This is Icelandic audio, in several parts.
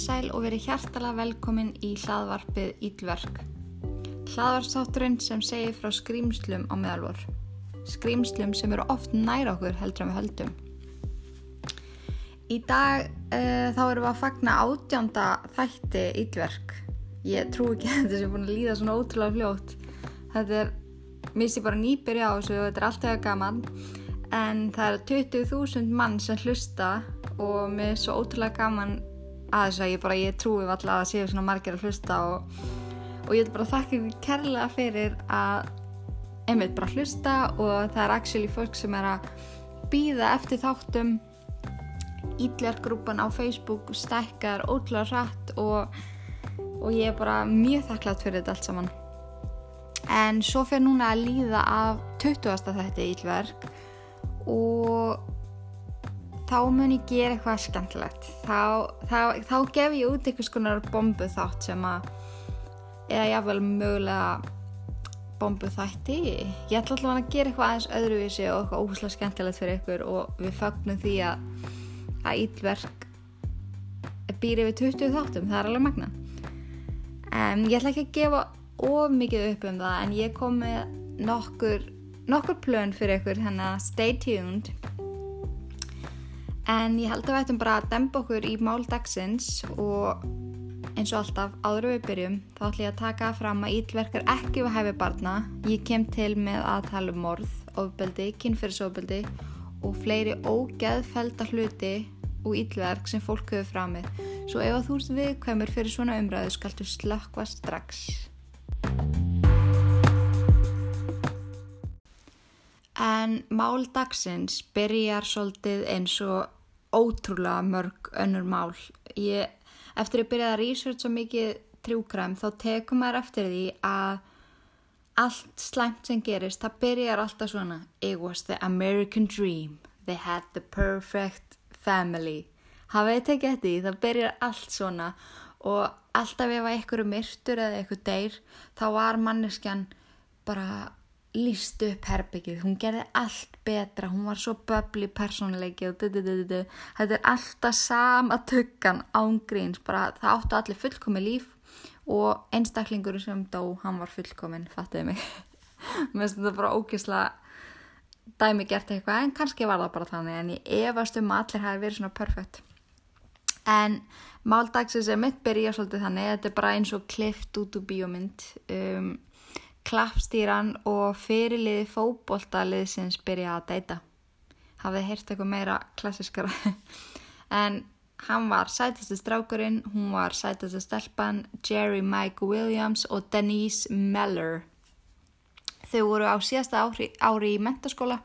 Komið sæl og verið hjartalega velkomin í hlaðvarpið Ílverk. Hlaðvarpsátturinn sem segir frá skrýmslum á meðalvor. Skrýmslum sem eru oft næra okkur heldur en við höldum. Í dag uh, þá erum við að fagna átjánda þætti Ílverk. Ég trú ekki að þetta sé búin að líða svona ótrúlega fljótt. Þetta er, misti bara nýbyrja á þessu þetta er alltaf gaman. En það er 20.000 mann sem hlusta og mér er svo ótrúlega gaman að þess að ég bara, ég trúi alltaf að séu svona margir að hlusta og, og ég er bara þakka ykkur kærlega fyrir að einmitt bara hlusta og það er actually fólk sem er að býða eftir þáttum Ídlargrúpan á Facebook stækkar ótrúlega rætt og, og ég er bara mjög þakklátt fyrir þetta allt saman en svo fyrir núna að líða af 20. þetta ídlark og þá mun ég gera eitthvað skemmtilegt. Þá, þá, þá gef ég út einhvers konar bombu þátt sem að eða jáfnvel mögulega bombu þætti ég ætla alltaf að gera eitthvað aðeins öðruvísi og eitthvað óhúslega skemmtilegt fyrir ykkur og við fagnum því að að ílverk býr yfir 20 þáttum, það er alveg magna um, ég ætla ekki að gefa of mikið upp um það en ég kom með nokkur nokkur plön fyrir ykkur, hérna stay tuned En ég held að við ættum bara að demba okkur í mál dagsins og eins og alltaf áður við byrjum þá ætlum ég að taka fram að ílverkar ekki við hæfi barna. Ég kem til með að tala um morð, ofbeldi, kynferðsofbeldi og fleiri ógeðfelda hluti og ílverk sem fólk höfðu frá mig. Svo ef þú ert viðkvæmur fyrir svona umræðu skaltu slökkva strax. En mál dagsins byrjar svolítið eins og ótrúlega mörg önnur mál. Ég, eftir að byrja að researcha mikið trjúkræm þá tekum maður eftir því að allt slæmt sem gerist, það byrjar alltaf svona It was the American dream, they had the perfect family. Hafið þið tekið eftir því, það byrjar allt svona og alltaf ef eitthvað er myrtur eða eitthvað deyr, þá var manneskjan bara líst upp herbyggið, hún gerði allt betra, hún var svo böbli persónleiki og dududududu þetta er alltaf sama tökkan ángríns, bara það áttu allir fullkomi líf og einstaklingur sem dó, hann var fullkomin fattuði mig. Mér finnst þetta bara ógeðslega dæmi gert eitthvað, en kannski var það bara þannig en ég efast um að allir hafi verið svona perfekt. En máldagsins er mitt byrja svolítið þannig, þetta er bara eins og klift út úr bíómynd. Um klappstýran og fyrirliði fókbóltaliðsins byrja að deyta. Hafið heyrt eitthvað meira klassiskara. en hann var sætastu strákurinn, hún var sætastu stelpan, Jerry Mike Williams og Denise Meller. Þau voru á síðasta ári, ári í mentaskóla,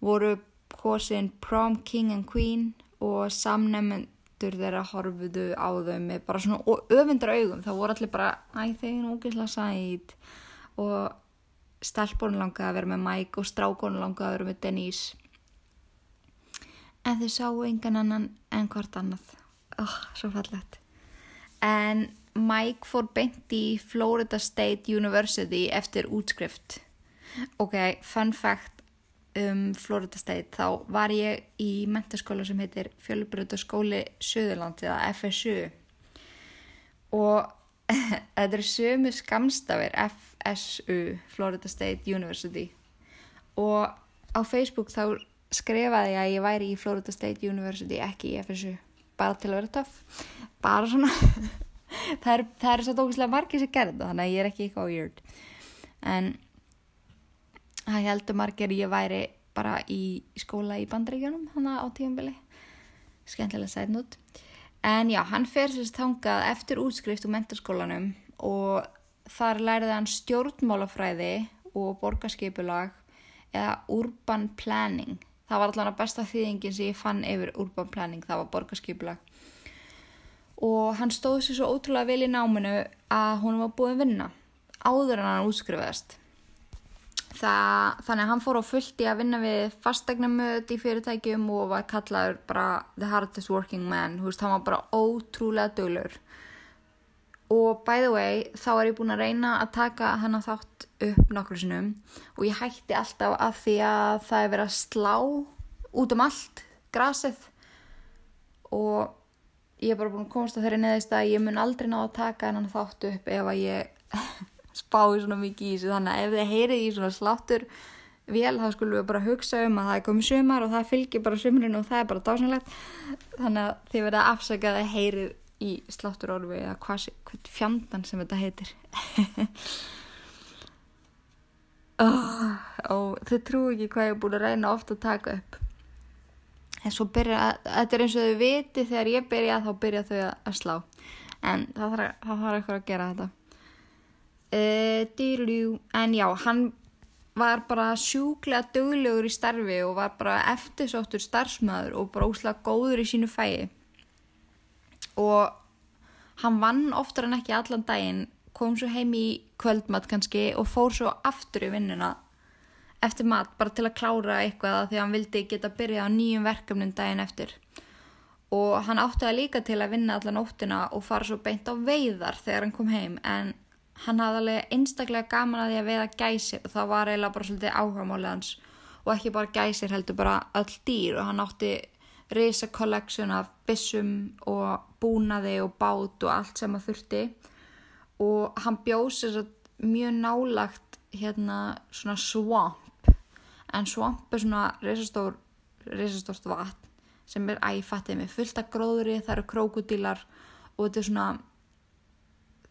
voru hósinn Prom King and Queen og samnefnendur þeirra horfuðu á þau með bara svona öfundra augum. Það voru allir bara, æ þeir eru ógeðslega sætt og stelpunum langaði að vera með Mike og strákunum langaði að vera með Denise. En þau sáu engan annan en hvort annað. Oh, svo fallett en Mike fór beint í Florida State University eftir útskrift. Ok, fun fact um Florida State. Þá var ég í mentaskóla sem heitir Fjölbröðaskóli Suðurland eða FSU og þetta er sömu skamstafir FSU, Florida State University. Og á Facebook þá skrifaði ég að ég væri í Florida State University ekki í FSU bara til að vera töff. Bara svona það eru er svo tókislega margir sem gerði það þannig að ég er ekki eitthvað weird. En það heldur margir ég væri bara í skóla í bandregjunum þannig á tíumbili skemmtilega sætnút En já, hann fer sérst þangað eftir útskrift úr mentarskólanum og þar læriði hann stjórnmálafræði og borgarskipulag eða urban planning. Það var allavega besta þýðingin sem ég fann yfir urban planning, það var borgarskipulag. Og hann stóði sér svo ótrúlega vel í náminu að hún var búin vinna áður en hann útskrifaðist. Það, þannig að hann fór á fullt í að vinna við fastegnamöð í fyrirtækjum og var kallaður bara the hardest working man, þú veist, hann var bara ótrúlega dölur og by the way, þá er ég búin að reyna að taka hann að þátt upp nokkur sinnum og ég hætti alltaf af því að það er verið að slá út um allt grasið. Og ég er bara búin að komast að þeirri neðist að ég mun aldrei ná að taka hennan þáttu upp ef að ég spái svona mikið í þessu. Þannig að ef þið heyrið í svona sláttur vel þá skulum við bara hugsa um að það er komið sumar og það fylgir bara sumrun og það er bara dásanlegt þannig að þið verða afsakað að heyrið í sláttur orfi eða hvað, hvað fjandan sem þetta heitir. Oh, og þau trú ekki hvað ég er búin að reyna ofta að taka upp. En svo byrja, þetta er eins og þau viti þegar ég byrja þá byrja þau að slá. En það þarf eitthvað að gera þetta uh, en já, hann var bara sjúklega döglegur í starfi og var bara eftirsóttur starfsmöður og bara óslega góður í sínu fæi. Og hann vann oftar en ekki allan daginn kom svo heim í kvöldmatt kannski og fór svo aftur í vinnuna eftir mat bara til að klára eitthvað því að hann vildi geta byrjað á nýjum verkefnum daginn eftir. Og hann átti að líka til að vinna allan óttina og fara svo beint á veiðar þegar hann kom heim en hann hafði alveg einstaklega gaman að því að veiða gæsir og það var eiginlega bara svolítið áhagamálið hans. Og ekki bara gæsir heldur bara öll dýr og hann átti reysa collection af bissum og búnaði og bát og allt sem að þurfti. Og hann bjóð sér mjög nálagt hérna svona swamp. En svamp er svona reysastór reysastórt vatn sem er æfattið með fullt af gróðri það eru krókudílar og þetta er svona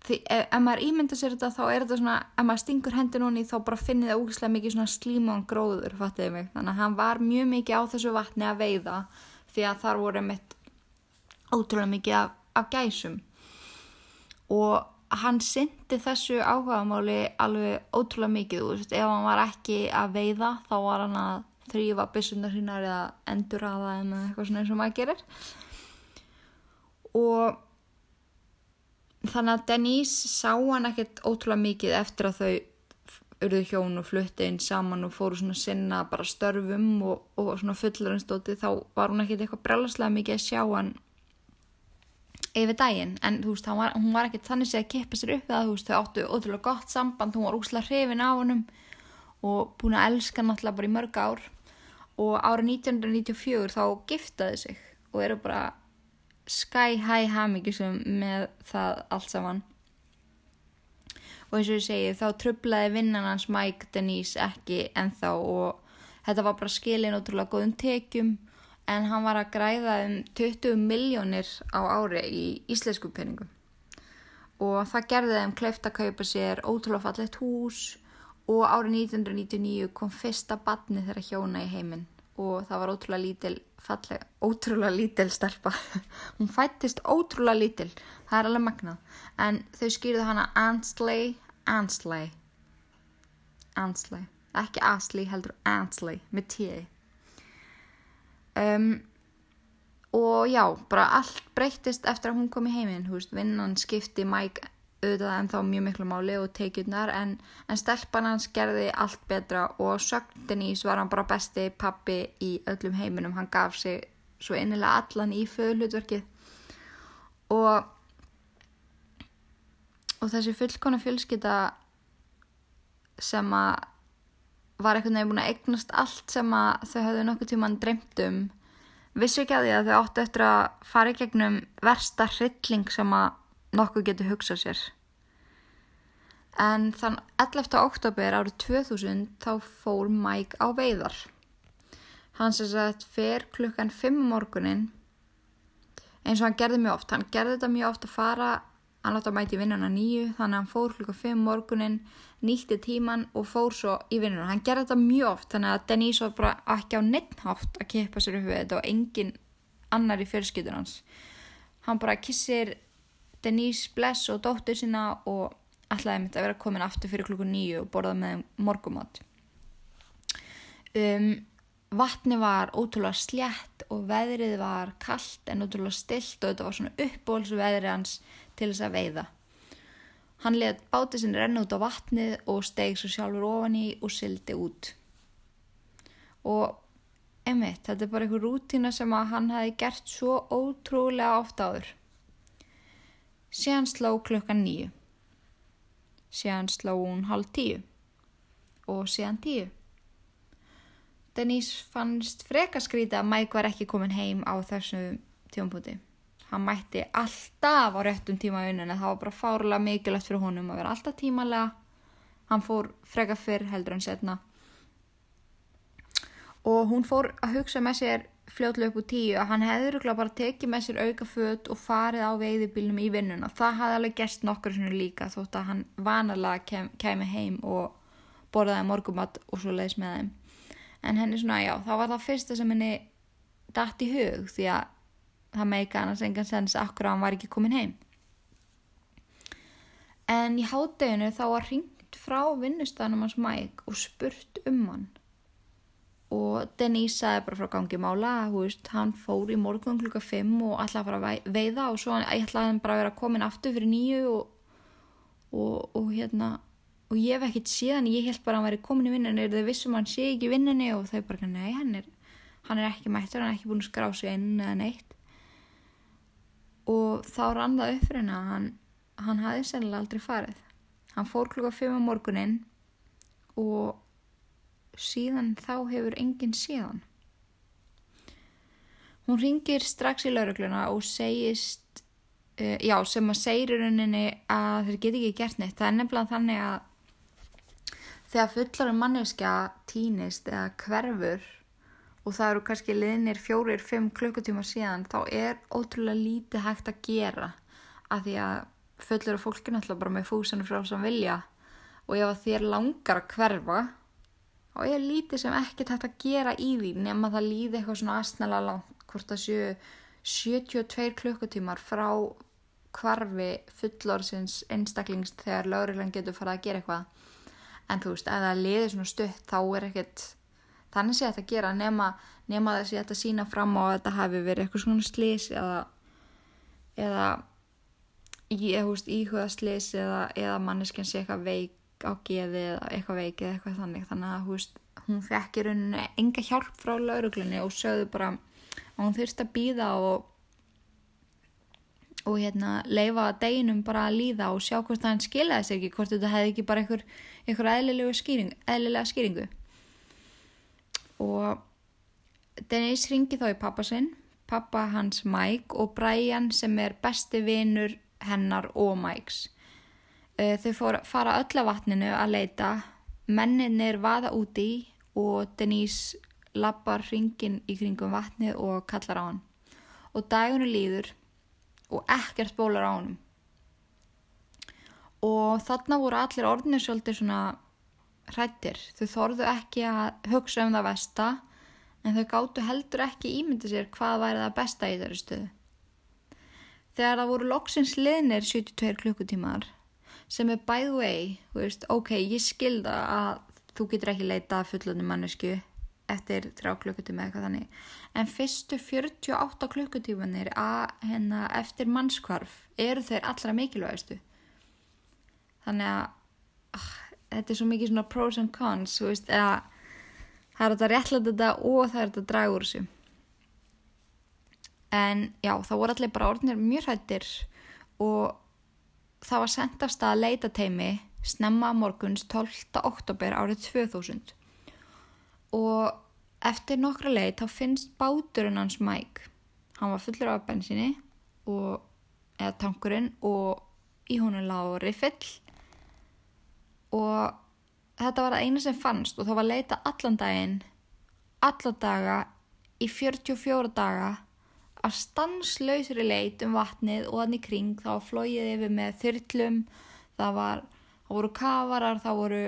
því, ef, ef maður ímynda sér þetta þá er þetta svona ef maður stingur hendur núni þá bara finnir það ógislega mikið svona slímán gróður fattiði mig, þannig að hann var mjög mikið á þessu vatni að veiða því að þar voru mitt ótrúlega mikið af, af gæsum. Og hann syndi þessu áhugamáli alveg ótrúlega mikið veist, ef hann var ekki að veiða þá var hann að þrýfa byssundar sínar eða endur aða eða eitthvað svona eins og maður gerir. Og þannig að Denise sá hann ekkert ótrúlega mikið eftir að þau urðu hjón og flutti inn saman og fóru svona sinna bara störfum og, og svona fullarinstóti þá var hún ekkert eitthvað brelaslega mikið að sjá hann yfir daginn. En þú veist, var, hún var ekkert þannig að kippa sér upp það, þú veist, þau áttu ótrúlega gott samband, hún var úslega hrifin á hannum og búin að elska náttúrulega bara í mörg ár. Og árið 1994 þá giftaði sig og eru bara sky high hamigisum með það allt saman. Og eins og ég segi þá trublaði vinnan hans Mike Denise ekki ennþá og þetta var bara skilin ótrúlega góðum tekjum en hann var að græða um 20 miljónir á ári í íslensku peningum. Og það gerði þeim kleift að kaupa sér ótrúlega fallet hús og árið 1999 kom fyrsta badni þeirra hjóna í heiminn og það var ótrúlega lítil falleg, ótrúlega lítil stelpa. Hún fættist ótrúlega lítil það er alveg magnað. En þau skýrðu hana Ansley Ansley. Ansley ekki Astley heldur Ansley með tíði um, og já, bara allt breyttist eftir að hún kom í heiminn, hú veist, vinnan skipti Mike auðvitað en þá mjög miklu máli og teikjurnar en, en stelpan hans gerði allt betra og sögndinís var hann bara besti pappi í öllum heiminum, hann gaf sig svo innilega allan í föðlutverkið og og þessi fullkona fjölskytta sem að var veginn búin að eignast allt sem að þau hafðu nokkuð tíman dreymt um vissu ekki að því að þau áttu eftir að fara í gegnum versta hrylling sem að nokkuð getur hugsað sér en þann 11. oktober árið 2000 þá fór Mike á veiðar. Hann sem sagt fer klukkan 5 morgunin eins og hann gerði mjög oft. Hann gerði þetta mjög oft að fara hann látti að mæti vinnuna nýju þannig að hann fór klukka 5 morgunin nýtti tíman og fór svo í vinnuna. Hann gerði þetta mjög oft þannig að Denise var bara ekki á neittnátt að kippa sér upp við þetta og engin annar í fjölskytun hans. Hann bara kissir Denise bless og dóttur sína og ætlaði mitt að vera komin aftur fyrir klukku nýju og borða með morgumat um, vatni var ótrúlega slétt og veðrið var kallt en ótrúlega stilt og þetta var svona uppbólsveðri hans til þess að veiða. Hann let bátið sinni renna út á vatnið og steg svo sjálfur ofan í og sildi út. Og einmitt, þetta er bara einhver rútina sem að hann hafi gert svo ótrúlega oft áður. Síðan sló klukkan nýju. Síðan sló hún hálf tíu. Og síðan tíu. Denise fannst frekaskríti að Mike var ekki komin heim á þessu tjónputi. hann mætti alltaf á réttum tíma í vinnunni, það var bara fárlega mikilvægt fyrir honum að vera alltaf tímalega hann fór freka fyrr heldur en setna og hún fór að hugsa með sér fljóðlega upp úr tíu að hann hefði bara tekið með sér auka född og farið á veiðibílnum í vinnuna. Það hafði alveg gerst nokkur svona líka þótt að hann vanalega kem, kemi heim og borðaði morgumatt og svo leiðis með þeim. En henni svona, já, þá var það fyrsta sem henni dætt í hug því að það meika annars engan sens akkur að hann var ekki komin heim. En í hátteginu þá var ringt frá vinnustanum hans Mike og spurt um hann og Denise sagði bara frá gangi mála veist, hann fór í morgun klukka 5 og ætlaði að fara að veiða og svo ætlaði hann bara að vera komin aftur fyrir nýju og, og, og hérna og ég hef ekkert síðan, ég held bara að hann væri komin í vinnunni. Er það vissum hann sé ekki í vinnunni? Og þau bara, nei, hann er, hann er ekki mættur hann er ekki búin að skrá sig inn eða neitt. Og þá rann það upp fyrir henn hann, hann hafði sennilega aldrei farið. Hann fór klukka 5 á morgunin og síðan þá hefur enginn síðan. Hún ringir strax í laurugluna og segist, uh, já, sem að segir í rauninni að þeir geti ekki gert neitt. Það er nefnilega þannig að þegar fullarum manneskja týnist eða hverfur og það eru kannski liðnir fjórir, fimm klukkutíma síðan, þá er ótrúlega lítið hægt að gera af því að fullur af fólkinu alltaf bara með fúsinu frá sem vilja og ef þér langar að hverfa og ég er lítið sem ekki tætt að gera í því nema það líði eitthvað svona aðsnæla langt hvort það séu 72 klukkutímar frá kvarfi fullorðsins einstaklings þegar lauruglan getur farið að gera eitthvað. En þú veist, ef það liði svona stutt þá er ekkert þannig sé þetta að gera nema, nema þessi að þetta sína fram að þetta hafi verið eitthvað svona slís eða eða íhuga slís eða, eða manneskinn sé eitthvað veik á geði eða eitthvað veikið eða eitthvað þannig. Þannig að veist, hún fekk í rauninni enga hjálp frá lauruglunni og sögðu bara að hún þurfti að býða og og hérna leifa deginum bara að líða og sjá hvort það hann skiljaði sér ekki hvort þetta hefði ekki bara einhver, einhver eðlilega, skýring, eðlilega skýringu. Og Denise ringi þá í pappa sinn pappa hans Mike og Brian sem er besti vinnur hennar og Mikes þau fór, fara öll að vatninu að leita, menninir vaða úti og Denise lappar hringin í kringum vatnið og kallar á hann. Og dagunni líður og ekkert bólar á hann. Og þarna voru allir orðinir svolítið svona hrættir. Þau þorðu ekki að hugsa um það besta en þau gáttu heldur ekki ímyndi sér hvað væri það besta í þeirri stöðu. Þegar það voru loksins liðnir 72 klukkutímar sem er by the way, veist, ok, ég skilda að þú getur ekki leita fullunum mannesku eftir þrjá klukkutíma eitthvað þannig. En fyrstu 48 klukkutímanir að hérna eftir mannskvarf eru þeir allra mikilvægastu þannig að ah, þetta er svo mikið svona pros and cons veist, eða það er þetta réttlega þetta og það er þetta dragur þessu. En já, þá voru allir bara orðinir mjög hættir og það var sendt af stað leitateimi snemma morguns 12. oktober árið 2000 og eftir nokkra leit þá finnst báturinn hans Mike hann var fullur af bensinni og, eða tankurinn og í honum lág riffill og þetta var það eina sem fannst og þá var leita allan daginn alla daga í 44 daga að stanslausri leit um vatnið og þannig kring þá flóið yfir með þyrlum það, var, það voru kafarar það voru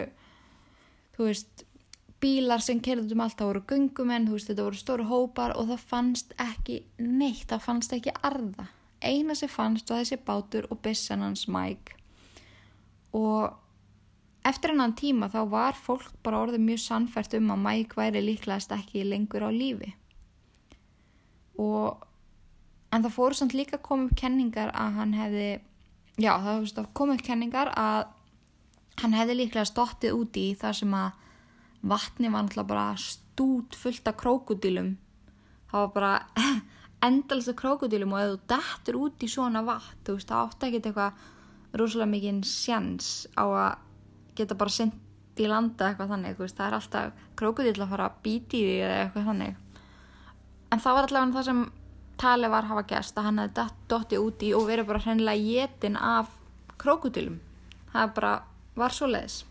veist bílar sem kerðum um allt það voru gungumenn, veist þetta voru stóru hópar og það fannst ekki neitt það fannst ekki arða. Eina sem fannst var þessi bátur og bissan hans Mike. Og eftir hennan tíma þá var fólk bara orðið mjög sannfært um að Mike væri líklegast ekki lengur á lífi. Og en það fóru samt líka að koma upp kenningar að hann hefði já það kom upp kenningar að hann hefði líklega stóttið úti í þar sem að vatni var náttúrulega bara stút fullt af krókudílum það var bara endalast af krókudílum og ef þú dættur út í svona vatn þú veist það átti ekkert eitthvað rosalega mikið sjans á að geta bara sendt í landa eitthvað þannig veist, það er alltaf krókudíl að fara að bíti í því eða eitthvað þannig. En það var allavega það sem tali var hafa gæst að hann hefði dotti úti og verið bara hrennilega jétin af krókudilum það bara var svo leiðis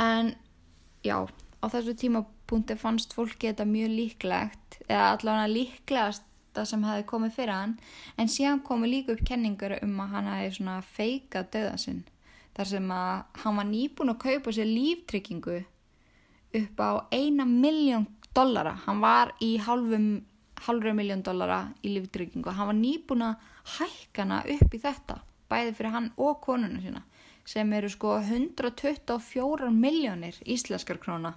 en já á þessu tímapunkti fannst fólki þetta mjög líklegt eða allavega líklegast það sem hefði komið fyrir hann en síðan komu líka upp kenningur um að hann hefði svona feika döða sinn þar sem að hann var nýbúin að kaupa sér líftryggingu upp á eina miljón dollara. Hann var í halvum halvra miljón dollara í líftryggingu. Hann var nýbúin að hækana upp í þetta bæði fyrir hann og konuna sína sem eru sko 124 miljónir íslenskar króna.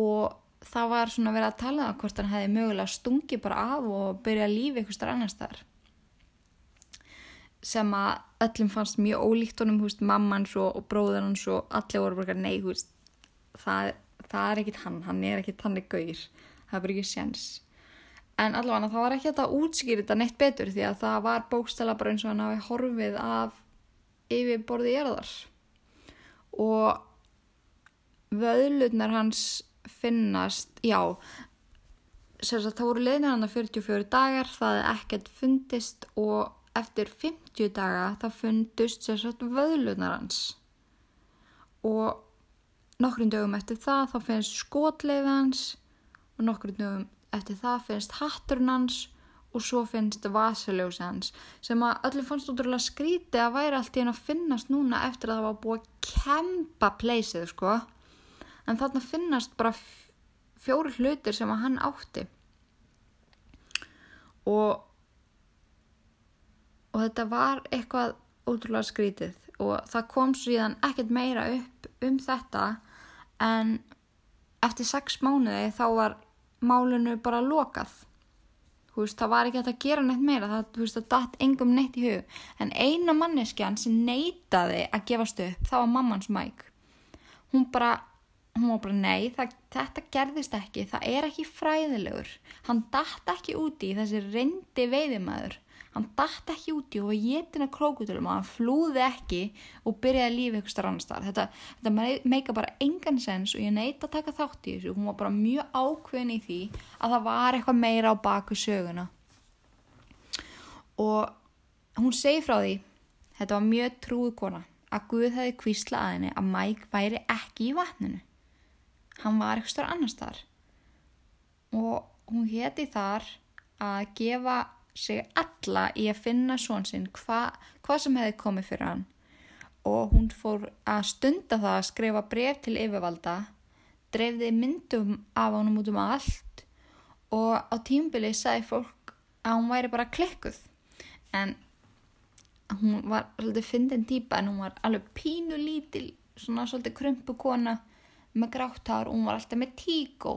Og það var svona verið að tala um hvort hann hefði mögulega stungi bara af og byrja að lífi eitthvað þar sem að öllum fannst mjög ólíkt honum, húst, mammans og, og bróður hans og allir voru bara nei, húst, það, það er ekkit hann, hann er ekkit hann er gauðir, það er bara ekki séns. En allavega það var ekki þetta að útskýra þetta neitt betur því að það var bókstala bara eins og hann hafi horfið af yfir borðið erðar og vöðlutnar hans finnast, já, það voru leiðin hann að 44 dagar, það er ekkert fundist og eftir 50 daga það fundust vöðlunar hans. Og nokkrum dögum eftir það þá finnst skotleif hans og nokkrum dögum eftir það finnst hatturinn hans og svo finnst vasaljósi hans sem að öllum fannst útrúlega skríti að væri allt í henn að finnast núna eftir að það var búið að kempa pleysið sko. En þarna finnast bara fjóru hlutir sem að hann átti. Og og þetta var eitthvað ótrúlega skrítið og það kom síðan ekkert meira upp um þetta en eftir sex mánuði þá var málunu bara lokað. Veist, það var ekki að gera neitt meira. Það, veist, það datt engum neitt í hug. En eina manneskjan sem neytaði að gefast upp það var mammans mæk hún bara hún var bara nei, það, þetta gerðist ekki. Það er ekki fræðilegur. Hann datt ekki úti í þessi reyndi veiðimæður hann dætt ekki úti og var jétin að krókutölum og hann flúði ekki og byrjaði að lífi eitthvað starf annars þar þetta, þetta meika bara engan sens og ég neitt að taka þátt í þessu. Hún var bara mjög ákveðin í því að það var eitthvað meira á baku söguna. Og hún segi frá því þetta var mjög trúið kona að Guð hefði kvísla að henni að Mike væri ekki í vatninu. Hann var eitthvað starf annars þar og hún hétti þar að gefa sig alla í að finna svon sinn hvað hva sem hefði komið fyrir hann. Og hún fór að stunda það að skrifa bref til yfirvalda dreifði myndum af honum út um allt og á tímbili sagði fólk að hún væri bara klikkuð. En hún var svolítið fyndin týpa en hún var alveg pínu lítil svona svolítið krumpu kona með gráttar og hún var alltaf með tíkó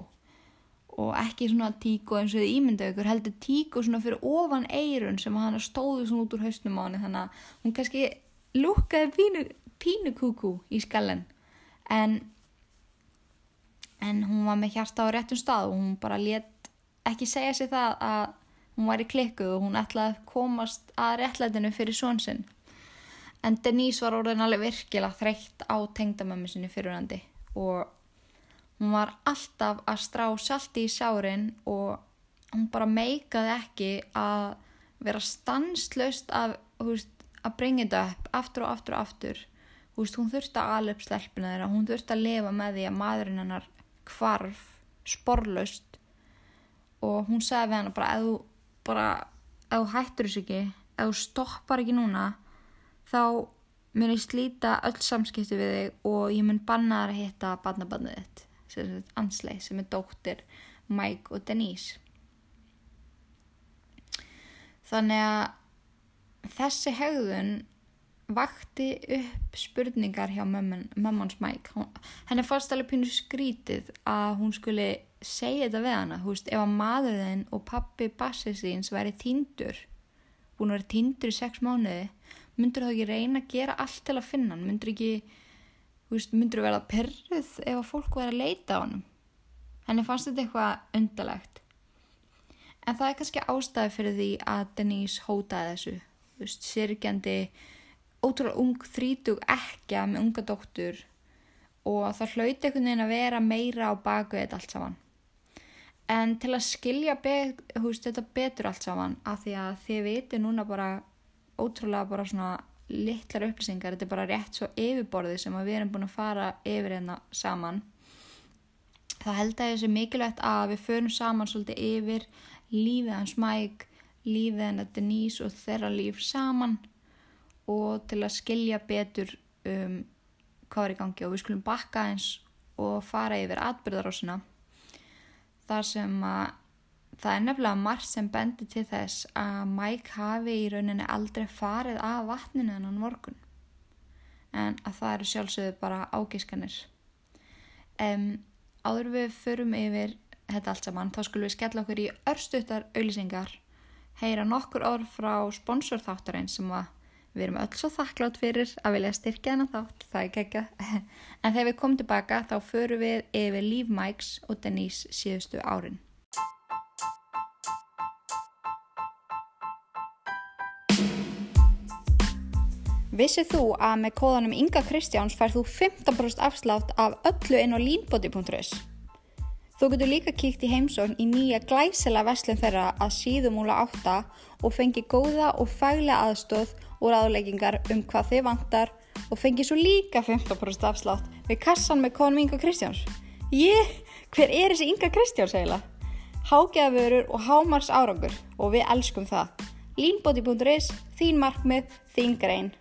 og ekki svona tíko eins og þið ímyndaðu ykkur heldur tíko svona fyrir ofan eirun sem hann stóðu svona út úr hausnum á hann þannig að hún kannski lukkaði pínu, pínu kúkú í skallen en en hún var með hjarta á réttum stað og hún bara let ekki segja sig það að hún var í klikkuð og hún ætlaði að komast að réttlætinu fyrir svonsinn en Denise var orðin alveg virkilega þreytt á tengdamömmu sinni fyrirhandi og Hún var alltaf að strá salti í sárin og hún bara meikaði ekki að vera stanslöst að, húst, að bringa þetta upp aftur og aftur og aftur. Húst, hún þurfti að ala upp stelpuna þeirra, hún þurfti að lifa með því að maðurinn hennar kvarf sporlaust. Og hún sagði við hennar bara ef þú, bara, ef þú hættur þessu ekki, ef þú stoppar ekki núna þá mun ég slíta öll samskipti við þig og ég mun banna þar að hitta barnabannið þitt Ansley sem er dóttir Mike og Denise. Þannig að þessi hegðun vakti upp spurningar hjá mömmans Mike. Henni fannst alveg pínu skrítið að hún skuli segja þetta við hana. Þú veist ef að maðurinn og pappi bassi síns væri týndur búin að vera týndur í sex mánuði myndur þá ekki reyna að gera allt til að finna hann? Myndur ekki veist, myndur þú verða perruð ef að fólk verða að leita á hann henni fannst þetta eitthvað undalegt en það er kannski ástæði fyrir því að Denise hótaði þessu. Veist, sirkjandi ótrúlega ung þrítug ekki með unga dóttur og það hlauti einhvern veginn að vera meira á baku þetta allt saman. En til að skilja be, húst, þetta betur allt saman af því að þið viti núna bara ótrúlega bara svona litlar upplýsingar, þetta er bara rétt svo yfirborði sem við erum búin að fara yfir hérna saman. Það held að þessi mikilvægt að við förum saman svolítið yfir lífið hans Mike, lífið hennar Denise og þeirra líf saman og til að skilja betur um hvað er í gangi og við skulum bakka eins og fara yfir atbyrðarósina þar sem að það er nefnilega margt sem bendir til þess að Mike hafi í rauninni aldrei farið af vatninu hennan morgun. En að það eru sjálfsögðu bara ágiskanir. Um, áður við förum yfir þetta allt saman þá skulum við skella okkur í örstuttar auðlýsingar heyra nokkur orð frá sponsorþáttarinn sem að við erum öll svo þakklátt fyrir að vilja styrkja þennan þátt, það er ekki en þegar við komum tilbaka þá förum við yfir Líf Mikes og Denise síðustu árin Vissið þú að með kóðanum Inga Kristjáns fær þú 15% afslátt af öllu inn á línbóti.is. Þú getur líka kíkt í heimsókn í nýja glæsela veslun þeirra að síðumúla átta og fengi góða og faglega aðstóð og ráðleggingar um hvað þið vantar og fengi svo líka 15% afslátt við kassan með kóðanum Inga Kristjáns. Ég, hver er þessi Inga Kristjáns eiginlega? Hágeðavörur og hámars árangur og við elskum það. Línbóti.is, þín markmið, þín grein.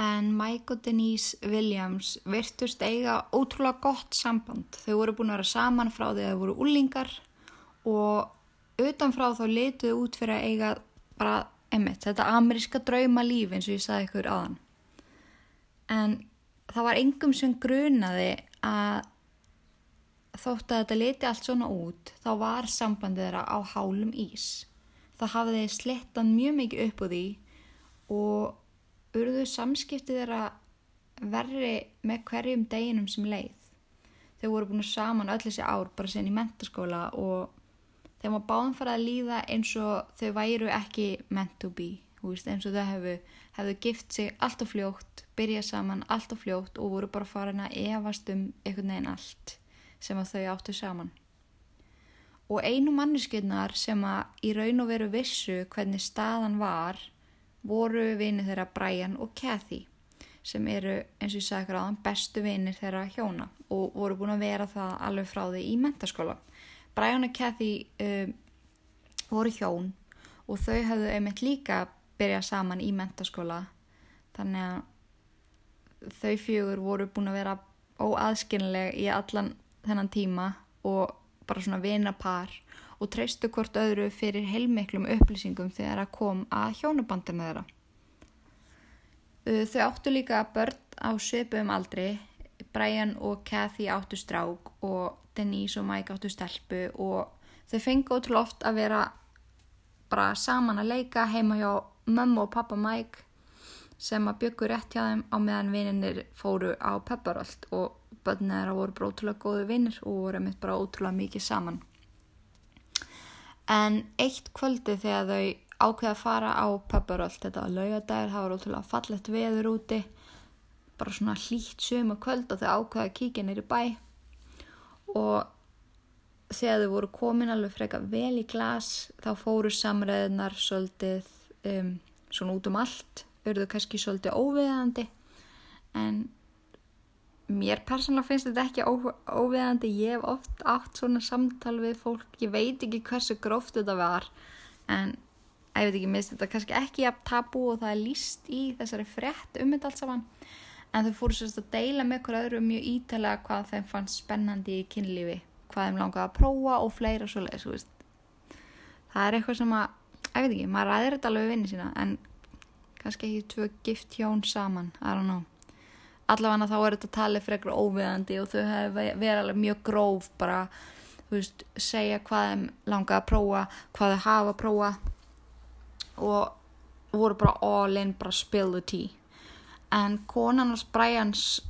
En Mike og Denise Williams virtust eiga ótrúlega gott samband. Þau voru búin að vera saman frá því að þau voru úlingar og utanfrá þá letuðu út fyrir að eiga bara, emmitt, þetta ameríska drauma líf eins og ég sagði ykkur aðan. En það var engum sem grunaði að þótt að þetta leti allt svona út, þá var sambandið þeirra á hálum ís. Það hafiði slettan mjög mikið upp úr því og urðu samskiptið þeirra verri með hverjum deginum sem leið. Þau voru búin saman öll þessi ár bara sen í mentaskóla og þeim var báðum farað að líða eins og þau væru ekki meant to be. Veist, eins og þau hefðu, hefðu gift sig allt og fljótt, byrjað saman allt og fljótt og voru bara farin að evast um einhvern veginn allt sem að þau áttu saman. Og einu manneskjöldnar sem að í raun og veru vissu hvernig staðan var voru vinið þeirra Brian og Kathy sem eru eins og ég sagði ekki ráðan bestu vinir þeirra hjóna og voru búin að vera það alveg frá því í mentaskóla. Brian og Kathy um, voru hjón og þau hafðu einmitt líka byrjað saman í mentaskóla þannig að þau fjögur voru búin að vera óaðskynlega í allan þennan tíma og bara svona vinapar og treystu hvort öðru fyrir heilmiklum upplýsingum þegar það kom að hjónabandina þeirra. Þau áttu líka börn á söpum aldri, Brian og Kathy áttu strák og Denise og Mike áttu stelpu og þau fengi ótrúlega oft að vera bara saman að leika heima hjá mömmu og pappa Mike sem að byggur rétt hjá þeim á meðan vininir fóru á pepparöld og börnir þeirra voru bara ótrúlega góðu vinnir og voru mitt bara ótrúlega mikið saman en eitt kvöldi þegar þau ákveða að fara á pöpparöld þetta var laugadagir, það var ótrúlega fallett veður úti bara svona hlýtt sömu kvöld og þau ákveða að kíkja neyri bæ. Og þegar þau voru komin alveg freka vel í glas þá fóru samræðunar svolítið um, svona út um allt auðvitað kannski svolítið óviðandi en mér persónulega finnst þetta ekki óviðandi ég hef oft átt svona samtal við fólk. Ég veit ekki hversu gróft þetta var en ég veit ekki, minnst þetta kannski ekki að tabu og það er líst í þessari frett um þetta allt saman. En þau fóru sérst að deila með hver öðru mjög ítalega hvað þeim fannst spennandi í kynlífi hvað þeim langaði að prófa og fleira svo leiðis það er eitthvað sem að, ég veit ekki, maður ræðir þetta alveg vinni sína en kannski ekki tvö gift hjón saman, I don't know allavega þá er þetta talið frekar óviðandi og þau verið alveg mjög gróf bara, þú veist, segja hvað þeim langa að prófa, hvað þau hafa að prófa og voru bara all in, bara spill the tea. En konan hos Brians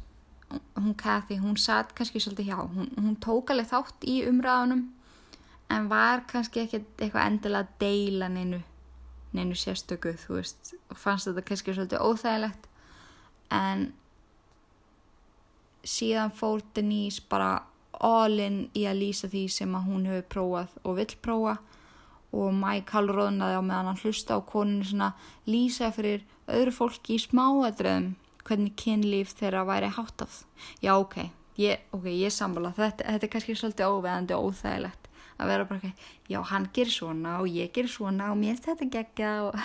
hún Kathy, hún satt kannski svolítið hjá, hún, hún tók alveg þátt í umræðunum en var kannski ekkert eitthvað endilega að deila neinu, neinu sérstöku þú veist, og fannst þetta kannski svolítið óþægilegt. En síðan fór Denise bara all in í að lýsa því sem að hún hefur prófað og vill prófa. Og Mike halvróðnaði á meðan hann hlusta á koninu svona lýsa fyrir öðru fólki í smáadröðum hvernig kynlíf þeirra væri háttaf. Já, ok, ég, okay, ég samfala, þetta, þetta er kannski svolítið óveðandi og óþægilegt að vera bara ekki, já, hann ger svona og ég ger svona og mér þetta gegja og,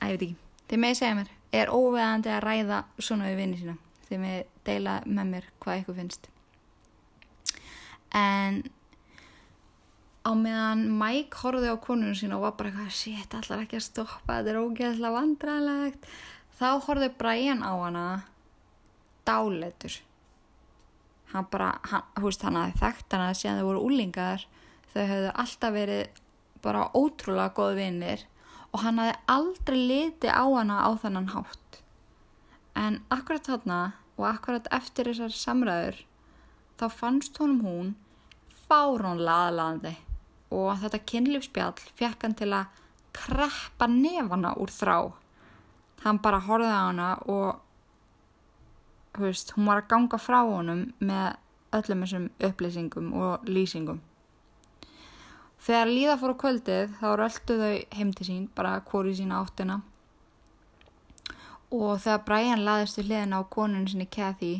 að ég veit ekki, þið með segja mér, er óveðandi að ræða svona við vinni sína, þið með deila með mér hvað ykkur finnst. En á meðan Mike horfið á konunum sín og var bara eitthvað, shit, allar ekki að stoppa? Þetta er ógeðslega vandræðilegt þá horfið Brian á hana dáletur hann bara, hann, hú veist, hann hafði þekkt hana síðan þau voru úlingar þau hefðu alltaf verið bara ótrúlega góð vinnir og hann hafði aldrei litið á hana á þannan hátt. En akkurat þarna og akkurat eftir þessar samræður þá fannst honum hún fárónlega aðlaðandi og þetta kynlífspjall fekk hann til að kreppa nefana úr þrá. Hann bara horfið á hana og veist, hún var að ganga frá honum með öllum þessum upplýsingum og lýsingum. Þegar líða fór á kvöldið þá röldu þau heim til sín, bara hvori sína áttina og þegar Brian laðist við hliðina á konun sinni Kathy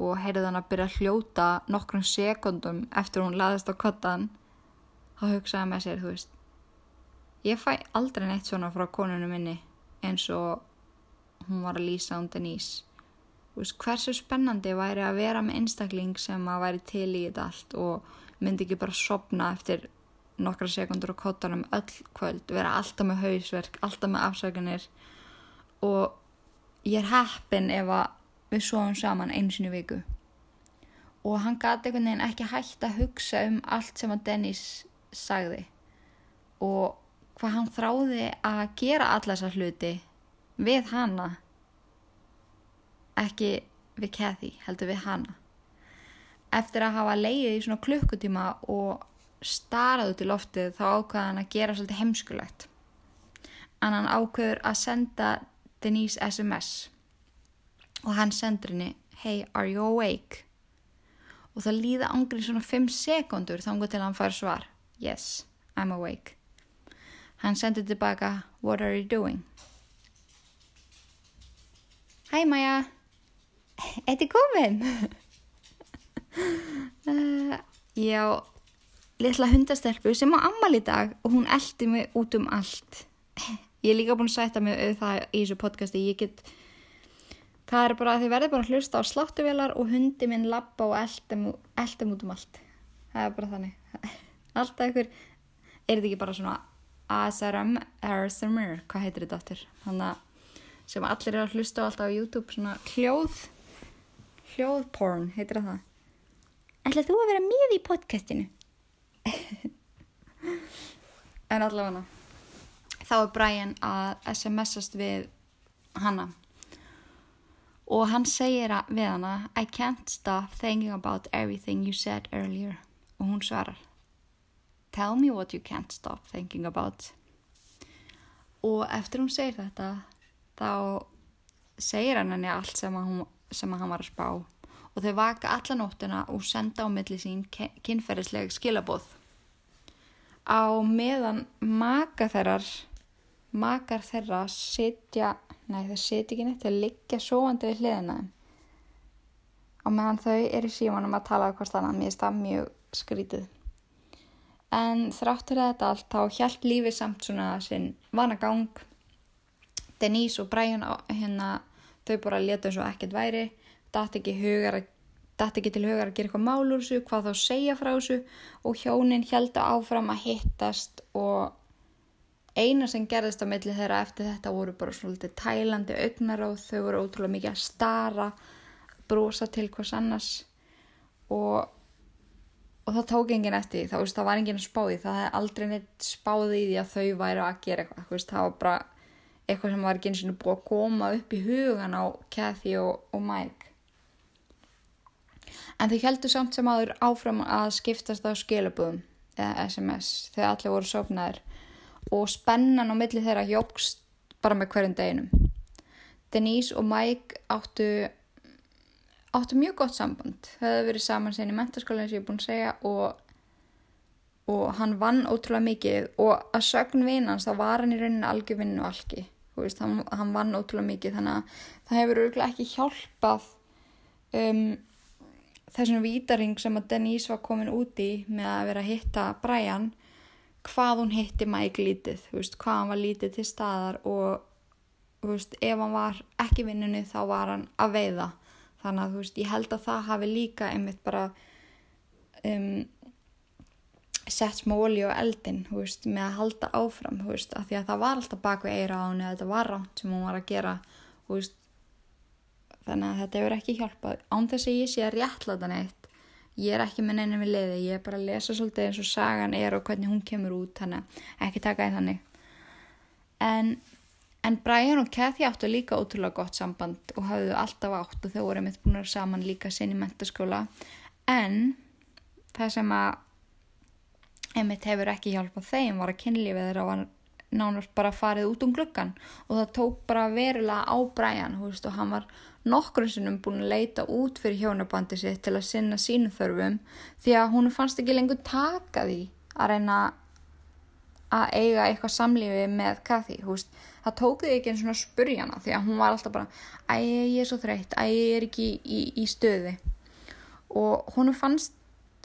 og heyrði hann að byrja að hljóta nokkrum sekundum eftir hún laðist á kottan þá hugsaði með sér, þú veist ég fæ aldrei neitt svona frá konunum minni eins og hún var að lýsa um Denise. Þú veist, hversu spennandi væri að vera með einstakling sem að væri til í þetta allt og myndi ekki bara sopna eftir nokkra sekundur og kottanum öll kvöld, vera alltaf með hausverk alltaf með afsökunir og ég er heppin ef að við svoðum saman einu sinni viku. Og hann gati einhvern veginn ekki hægt að hugsa um allt sem að Dennis sagði og hvað hann þráði að gera alla þessar hluti við hana. Ekki við Kathy heldur við hana. Eftir að hafa leiðið í svona klukkutíma og starað út í loftið þá ákvaði hann að gera svolítið heimskulegt. En hann ákvaður að senda Denise SMS og hann sendur henni hey are you awake og það líða ángrið svona 5 sekundur þá til hann fær svar Yes, I'm awake. Hann sendi tilbaka, What are you doing? Hæ Maja, er komin. uh, já, litla hundastelpu sem á ammal í dag og hún eldi mig út um allt. Ég er líka búin að sætta mig auð það í þessu podcasti. Ég get, það er bara að þið verður bara að hlusta á sláttuvelar og hundi minn lappa og eldum út um allt. Það er bara þannig. Alltaf einhver er þetta ekki bara svona ASRM, ASMR hvað heitir þetta aftur? Þannig að sem allir er að hlusta á alltaf á YouTube svona hljóð hljóðporn heitir það ætlaðu þú að vera með í podcastinu? En allavega þá er Brian að SMS-ast við hanna og hann segir við hana I can't stop thinking about everything you said earlier og hún svarar Tell me what you can't stop thinking about. Og eftir hún segir þetta, þá segir hann henni allt sem, hún, sem hann var að spá. Og þau vaka alla nóttina og senda á milli sín kynferðisleg skilabóð. Á meðan maka þeirrar, makar þeirra sitja, nei þau sitja ekki neitt, þau liggja sovandi við hliðina. Á meðan þau eru símanum að tala hvort þannig að mér er það mjög skrítið. En þráttur þetta allt þá hjælt lífið samt svona sinn vanagang. Denise og Brian hérna þau bara leta eins og ekkert væri. Dætt ekki, ekki til hugar að gera eitthvað mál úr þessu hvað þá segja frá þessu. Og hjónin að áfram að hittast og eina sem gerðist á milli þeirra eftir þetta voru bara svolítið tælandi augnar og þau voru ótrúlega mikið að stara brosa til hvers annars. Og og það tók enginn eftir þá veist, það var enginn að spáði það hefði aldrei neitt spáði í því að þau væri að gera eitthvað það var bara eitthvað sem var ekki eins og búið að koma upp í hugan á Kathy og, og Mike. En þau heldur samt sem aður áfram að skiptast á skilabúðum eða SMS þegar allir voru sopnaðir og spennan á milli þeirra hjókst bara með hverjum deginum. Denise og Mike áttu áttu mjög gott samband. Þau hefðu verið saman sen í mentaskóla eins og ég er búin að segja og, og hann vann ótrúlega mikið. Og að sögn vinans þá var hann í rauninni algjör vinnu algi veist, hann, hann vann ótrúlega mikið þannig að það hefur örgulega ekki hjálpað um, þessum vítaring sem að Denise var komin út í með að vera að hitta Brian hvað hún hitti Mike lítið veist, hvað hann var lítið til staðar og veist, ef hann var ekki vinnunni þá var hann að veiða. Þannig að veist, ég held að það hafi líka einmitt bara um, sett smá olí á eldin, með að halda áfram, af því að það var alltaf bak við eira á henni að þetta var ránt sem hún var að gera, þannig að þetta hefur ekki hjálpað. Án þess að ég sé að réttla þetta neitt ég er ekki með neinum við leiði, ég er bara að lesa svolítið eins og sagan er og hvernig hún kemur út, þannig að ekki taka í þannig en En Brian og Kathy áttu líka ótrúlega gott samband og hafðu alltaf átt og þau voru mitt búin saman líka sinn í mentaskóla. En það sem að einmitt hefur ekki hjálpað þeim var að kynlífið þeirra var nánast bara farið út um gluggan og það tók bara verulega á Brian veist, og hann var nokkur sinnum búin að leita út fyrir hjónabandi sitt til að sinna sínu þörfum því að hún fannst ekki lengur taka því að reyna að eiga eitthvað samlífi með Kathy, veist, það tók þig ekki eins og spurja hana því að hún var alltaf bara æ, ég er svo þreytt, æ, ég er ekki í, í, í stöði og hún fannst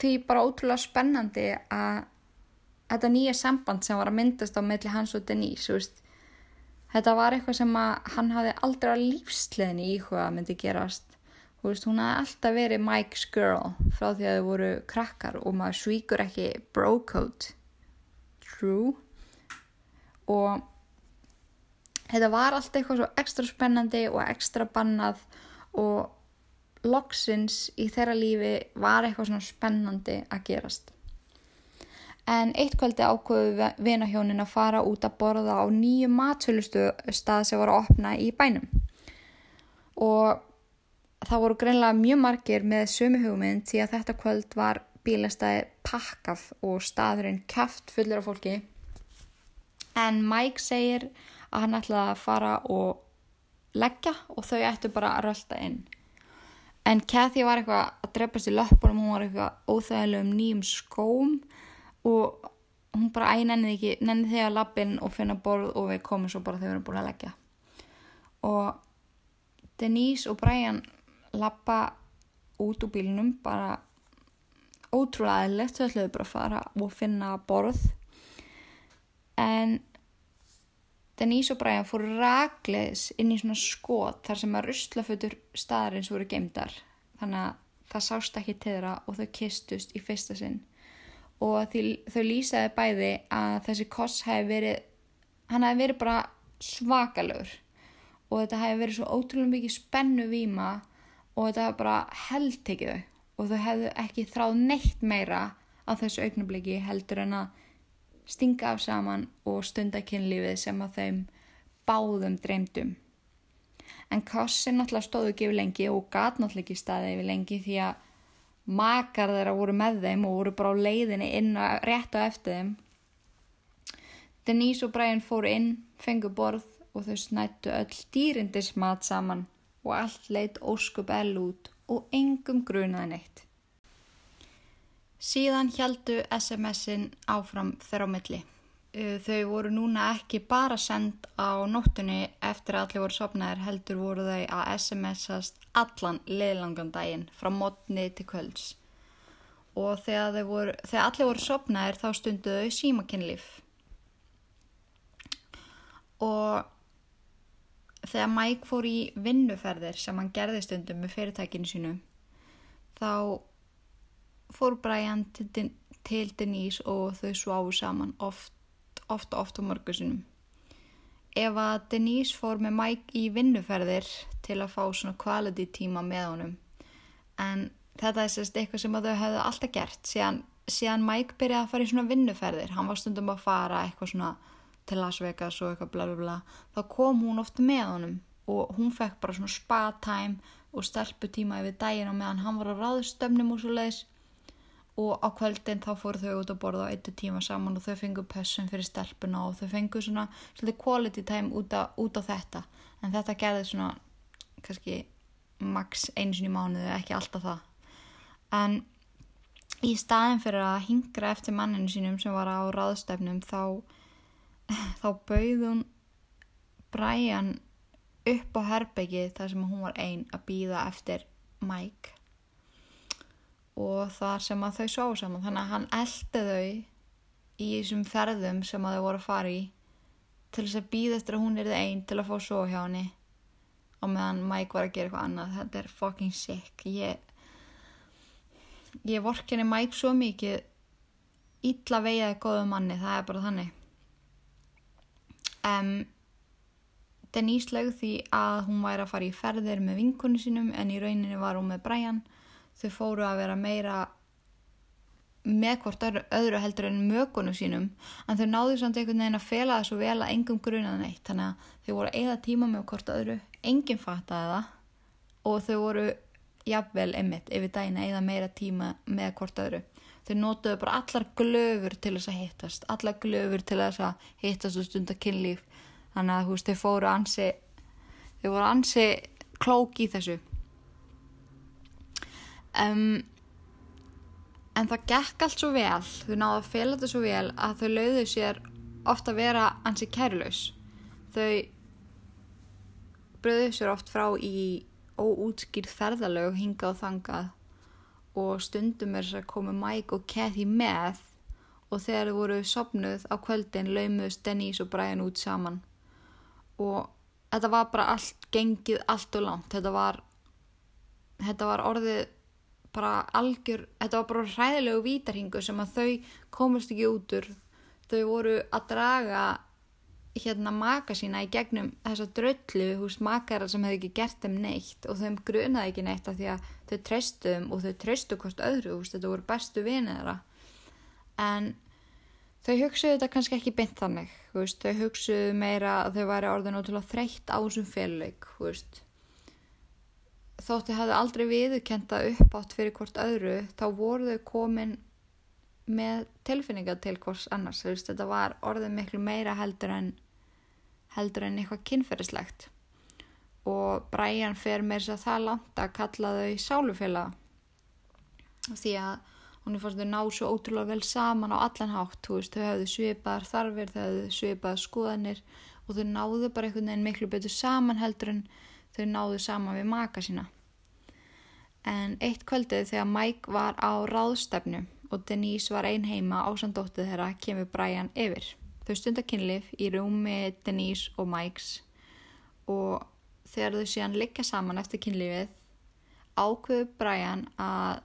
því bara ótrúlega spennandi að þetta nýja samband sem var að myndast á melli hans og Denise, veist þetta var eitthvað sem að hann hafði aldrei á lífsleðinni í hvað myndi gerast. Veist, hún hafði alltaf verið Mike's girl frá því að þau voru krakkar og maður svíkur ekki bro code true. Og þetta var allt eitthvað svo ekstra spennandi og ekstra bannað og loksins í þeirra lífi var eitthvað svona spennandi að gerast. En eitt kvöldi ákvöðu vinahjónin að fara út að borða á nýju matsölustu stað sem var að opna í bænum. Og það voru greinlega mjög margir með sömu hugmynd því að þetta kvöld var bílastæði pakkað og staðurinn kæft fullir af fólki. En Mike segir að hann ætlaði að fara og leggja og þau ættu bara að rölda inn. En Kathy var eitthvað að drefast í löpunum hún var eitthvað óþægilegum nýjum skóm og hún bara æg nenni ekki, nenni þegar lappinn og finna borð og við komum svo bara þegar við erum búin að leggja. Og Denise og Brian lappa út úr bílinum bara ótrúlega aðlegt þau ætlaðu bara að fara og finna borð. En Denise og Brian fóru ragleis inn í svona skot þar sem að russlafötur staðarins voru geimdar þannig að það sást ekki til þeirra og þau kistust í fyrsta sinn og því, þau lýsaði bæði að þessi koss hefði verið hann hefði verið bara svakalur og þetta hefði verið svo ótrúlega mikið spennu víma og þetta hefði bara heldtekið þau og þau hefðu ekki þráð neitt meira á þessu augnabliki heldur en að stinga af saman og stunda kynlífið sem að þeim báðum dreymdum. En Kossin náttúrulega stóðu ekki yfir lengi og gat náttúrulega ekki staði yfir lengi því að makar þeirra voru með þeim og voru bara á leiðinni inn og rétt á eftir þeim. Denise og Brian fóru inn, fengu borð og þau snættu öll dýrindismat saman og allt leitt óskup ell út og engum grunaði neitt. Síðan heldu SMS-in áfram þeirra á milli. Þau voru núna ekki bara sendt á nóttunni eftir að allir voru sopnaðir heldur voru þau að SMS-ast allan leiðlangan daginn frá mótni til kvölds. Og þegar, voru, þegar allir voru sopnaðir þá stunduðu þau símakinnlif. Og þegar Mike fór í vinnuferðir sem hann gerði stundum með fyrirtækinu sínu þá fór Brian til, til Denise og þau sváðu saman oft, oft, oft og mörgur sinum. Ef að Denise fór með Mike í vinnuferðir til að fá svona quality tíma með honum. En þetta er sérst eitthvað sem þau hefðu alltaf gert síðan, síðan Mike byrjaði að fara í svona vinnuferðir, hann var stundum að fara eitthvað svona til Las Vegas og eitthvað bla bla bla. Þá kom hún oft með honum og hún fekk bara svona spa time og stelputíma yfir daginn og meðan hann var á ráðstöfnum og svo leiðis og á kvöldin þá fóru þau út að borða á eittu tíma saman og þau fengu pössun fyrir stelpuna og þau fengu svona svolítið quality time út, a, út á þetta. En þetta gerði svona kannski max einu sinni í mánuðu, ekki alltaf það. En í staðin fyrir að hingra eftir manninu sínum sem var á ráðstefnum þá, þá bauð hún Brian upp á herbyggi þar sem hún var einn að býða eftir Mike og þar sem að þau sóðu saman. Þannig að hann eldi þau í þessum ferðum sem að þau voru að fara í til þess að býða eftir að hún er það einn til að fá svo hjá henni og meðan Mike var að gera eitthvað annað. Þetta er fucking sick. Ég, ég vorkinni Mike svo mikið illa veiaði góðu manni, það er bara þannig. Um, Denise lögð því að hún væri að fara í ferðir með vinkunni sínum en í rauninni var hún með Brian þau fóru að vera meira með hvort öðru heldur en mögunum sínum en þau náðu samt einhvern veginn að fela það svo vel að engum grunað neitt. Þannig að þau voru að eða tíma með hvort öðru enginn fattaði það og þau voru jafnvel einmitt yfir dæna eða meira tíma með hvort öðru. Þau nótuðu bara allar glöfur til þess að hittast allar glöfur til þess að hittast og stunda kynlíf. Þannig að þú veist þau fóru ansi þau voru ansi klók í þessu um En það gekk allt svo vel, þau náðu að fela þetta svo vel að þau lauðu sér ofta að vera ansi kærlaus. Þau bröðu sér oft frá í óútskýrð ferðalög hinga og þangað og stundum er þess að komu Mike og Kathy með og þegar þau voru sopnuð á kvöldin laumuðst Denise og Brian út saman og þetta var bara allt gengið allt og langt. Þetta var, þetta var orðið bara algjör, þetta var bara hræðilegu vítarhingu sem að þau komast ekki út úr. Þau voru að draga hérna maka sína í gegnum þessa dröllu hús makara sem hefði ekki gert þeim neitt og þeim grunaði ekki neitt af því að þau treystuðum og þau treystu hvort öðru hús, þetta voru bestu vinið þeirra. En þau hugsuðu þetta kannski ekki beint þannig hús, þau hugsuðu meira að þau væri orðin ótrúlega þreytt á þessum félag húst þótti hafði aldrei viðukenda upp átt fyrir hvort öðru þá voru þau komin með tilfinninga til hvors annars. Veist, þetta var orðið miklu meira heldur en heldur en eitthvað kynferðislegt. Og Brian fer þess að það langt að kalla þau sálufélag því að hún er fórst að ná svo ótrúlega vel saman á allan hátt. Veist, þau hafðu svipaðar þarfir, þau hafðu svipaðar skoðanir og þau náðu bara einhvern veginn miklu betur saman heldur en þau náðu saman við maka sína. En eitt kvöldið þegar Mike var á ráðstefnu og Denise var ein heima ásandóttið þeirra kemur Brian yfir. Þau stundakinnlif í rúmi Denise og Mikes og þegar þau síðan liggja saman eftir kinnlifið ákveðu Brian að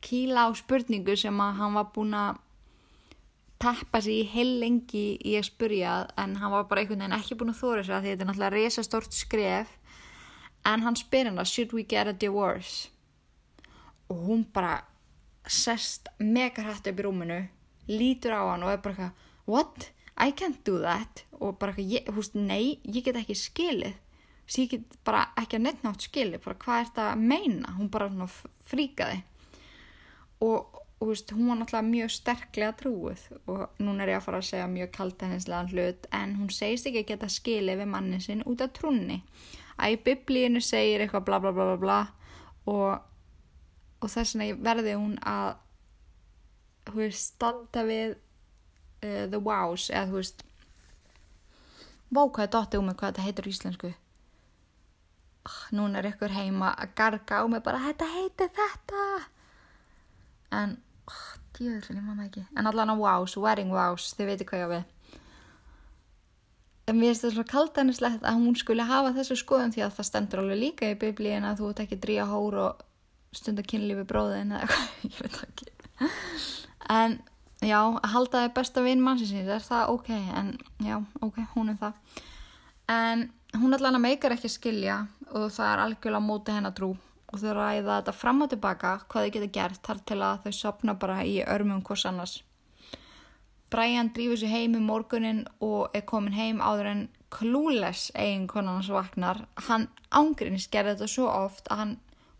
kýla á spurningu sem að hann var búin að tappa sér í heil lengi í að spurja en hann var bara einhvern veginn ekki búin að þóra sér að því þetta er náttúrulega resastort skref en hann spyr hennar should we get a divorce? Og hún bara sest mega hrætt upp í rúminu lítur á hann og er bara what, I can't do that. Og bara ég, húst, nei, ég get ekki skilið. Þess ég get bara ekki að nefnátt skilið bara hvað er þetta að meina? Hún bara fríkaði. Og Veist, hún var náttúrulega mjög sterklega trúið og núna er ég að fara að segja mjög kaltæðinslegan hlut en hún segist ekki að geta skilið við mannin sinn út af trúnni að í biblíinu segir eitthvað bla bla bla bla bla. Og, og þess vegna verði hún að þú veist standa við uh, the wows eða þú veist vákaði dótti um mig hvað þetta heitir í íslensku. Oh, núna er ykkur heima að garga á mig bara þetta heitir þetta. En oh, djöðurinn, ég manna ekki. En allan á wows, wedding wows, þið veitir hvað ég á við en mér finnst það svona kaldanistlegt að hún skulle hafa þessu skoðum því að það stendur alveg líka í biblíin að þú ert ekki að dríja hór og stunda kynlífi bróðin eða eitthvað, ég veit ekki. En já, að halda það besta vinn mannsins er það ok, en já, ok, hún er það. En hún allan að meikar ekki að skilja og það er algjörlega móti hennar trú. Og þau ræða þetta fram og tilbaka hvað þau geta gert þar til að þau sopna bara í örmum hvers annars Brian drífur sér heim í morgunin og er komin heim áður en klúles eiginkonan hans vaknar. Hann ángriðnis gerði þetta svo oft að hann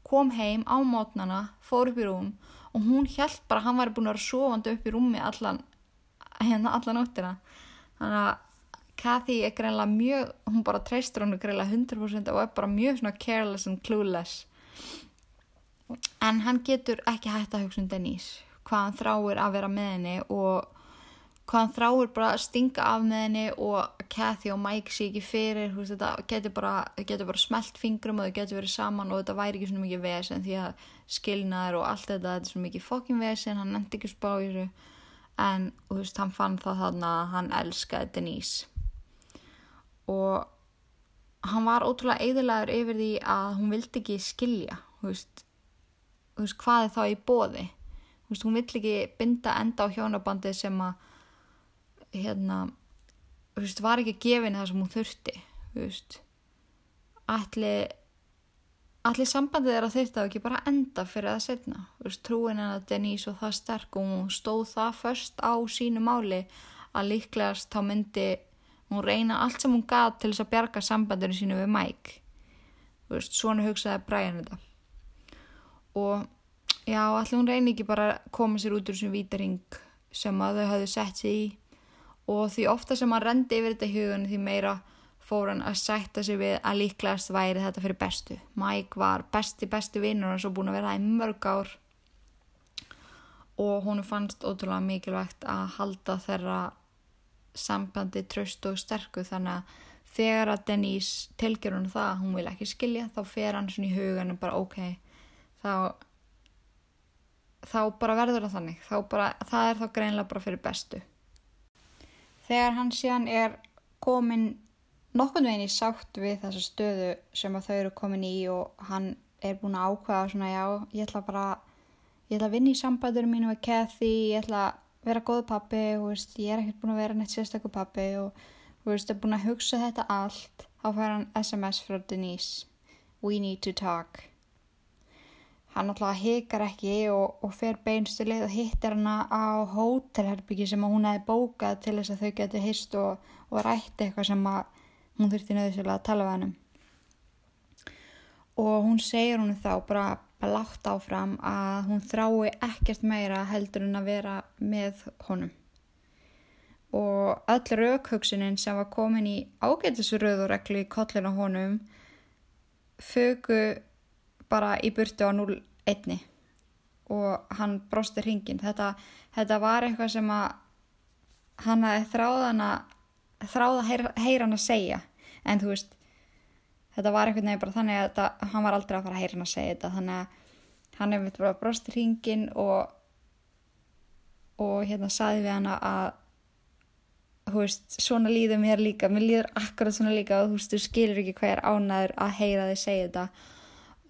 kom heim á mótnana, fór upp í rúm og hún held bara að hann var búin að vera sofandi upp í rúmi allan, hérna allan óttina. Þannig að Kathy er greinlega mjög, hún bara treystur hann greinlega 100% og er bara mjög svona careless and clueless en hann getur ekki hægt að hugsa um Denise hvað hann þráir að vera með henni og hvað hann þráir bara að stinga af með henni og Kathy og Mike sé ekki fyrir veist, þetta getur bara, getur bara smelt fingrum og þau getur verið saman og þetta væri ekki svona mikið vesen því að skilnaður og allt þetta þetta er svona mikið fokkin vesen, hann nefndi ekki spá í þessu. En veist, hann fann það þarna að hann elskaði Denise. Og hann var ótrúlega eðilagur yfir því að hún vildi ekki skilja þú veist veist, hvað er þá í bóði hún vill ekki binda enda á hjónabandi sem að hérna veist, var ekki gefin það sem hún þurfti allir allir sambandið er að þetta ekki bara enda fyrir að setna veist, trúin en að Denise og það sterk og hún stóð það först á sínu máli að líklegast þá myndi hún reyna allt sem hún gaf til þess að bjarga sambandinu sínu við Mike. Veist, svona hugsaði Brian þetta. Og já, allir hún reyni ekki bara að koma sér út úr þessum vítaring sem að þau hafðu sett sér í og því ofta sem hann rendi yfir þetta hugun því meira fór hann að sætta sig við að líklegast væri þetta fyrir bestu. Mike var besti, besti vinnur og svo búin að vera það í mörg ár. Og hún fannst ótrúlega mikilvægt að halda þeirra sambandi tröst og sterku þannig að þegar að Denise tilgjör hún það hún vil ekki skilja þá fer hann svona í hugan og bara ok þá þá bara verður það þannig. Bara, það er þá greinlega bara fyrir bestu þegar hann síðan er komin nokkurn veginn í sátt við þessa stöðu sem þau eru komin í og hann er búin að ákvæða svona já, ég ætla bara ég ætla að vinna í sambæðurum mínu með Kathy ég ætla að vera góð pappi veist, ég er ekkert búin að vera neitt sérstakku pappi og þú veist, er búin að hugsa þetta allt. Þá fær hann SMS frá Denise. We need to talk hann alltaf hekar ekki og, og fer beinstilið og hittir hana á hótelherbyggi sem hún hefði bókað til þess að þau getur hist og, og rætti eitthvað sem hún þurfti nöðusilega að tala við hannum og hún segir hún þá bara, látt áfram að hún þrái ekkert meira heldur en að vera með honum. Og öll raukhugsunin sem var komin í ágætisröðuregli í kollinu honum fögu bara í burtu á 0-1 og hann brósti hringin þetta, þetta var eitthvað sem að hann hefði þráðan að þráða heyra, heyra hann að segja. En þú veist þetta var eitthvað nefnir bara þannig að þetta, hann var aldrei að fara að heyra hann að segja þetta. Þannig að hann hefði bara brósti hringin og og hérna saði við hann að þú veist, svona líður mér líka. Mér líður akkurat svona líka og þú veist, þú skilur ekki hvað er ánæður að heyra þig segja þetta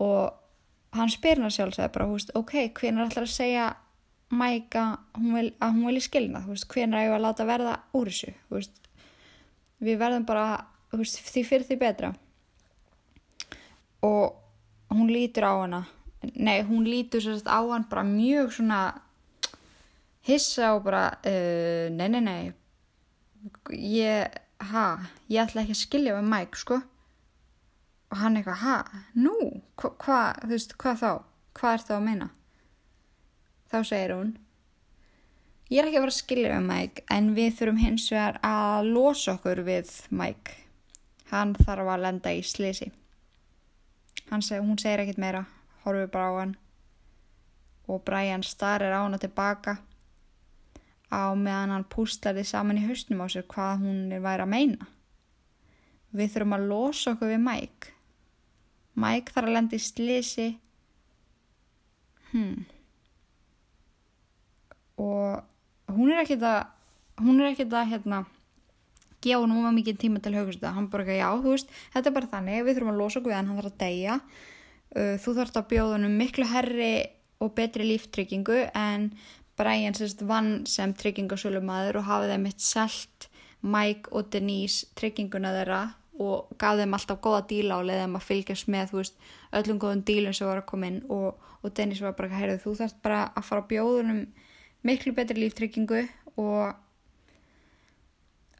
og hann spyr hann sjálfsögði bara, veist, ok, hvernig ætlar að segja Mæka að hún vilji skilna, hvernig er ég að láta verða úr þessu, veist, við verðum bara, veist, því fyrir því betra. Og hún lítur á hana, nei, hún lítur sérst á hann bara mjög svona hissa og bara, uh, nei, nei, nei, ég, ha, ég ætla ekki að skilja með Mæk, sko og hann eitthvað, ha, nú, hvað, hva, þú veist, hvað þá, hvað er það að meina? Þá segir hún, ég er ekki að vera að skilja um Mike, en við þurfum hins vegar að losa okkur við Mike. Hann þarf að lenda í slisi. Seg, hún segir ekkit meira, horfið bara á hann og Brian starir á hana tilbaka á meðan hann pústar því saman í höstnum á sér hvað hún er væri að meina. Við þurfum að losa okkur við Mike. Mike þarf að lenda í slisi hmm. og hún er ekkert að hún er ekkert að hérna gefa hún um mikið tíma til haugast það, hann bara ekki, já, þú veist, þetta er bara þannig. Við þurfum að losa okkur við hann, hann þarf að deyja. Uh, þú þarfst að bjóða hann um miklu herri og betri líftryggingu en Brian sérst vann sem tryggingasölumæður og hafið þeim eitt selt Mike og Denise trygginguna þeirra og gaf þeim alltaf góða díla og leiði þeim að fylgjast með veist, öllum góðum dílum sem var að koma inn. Og, og Dennis var bara að heyrðu þú þarfst bara að fara á bjóðunum miklu betri líftryggingu og,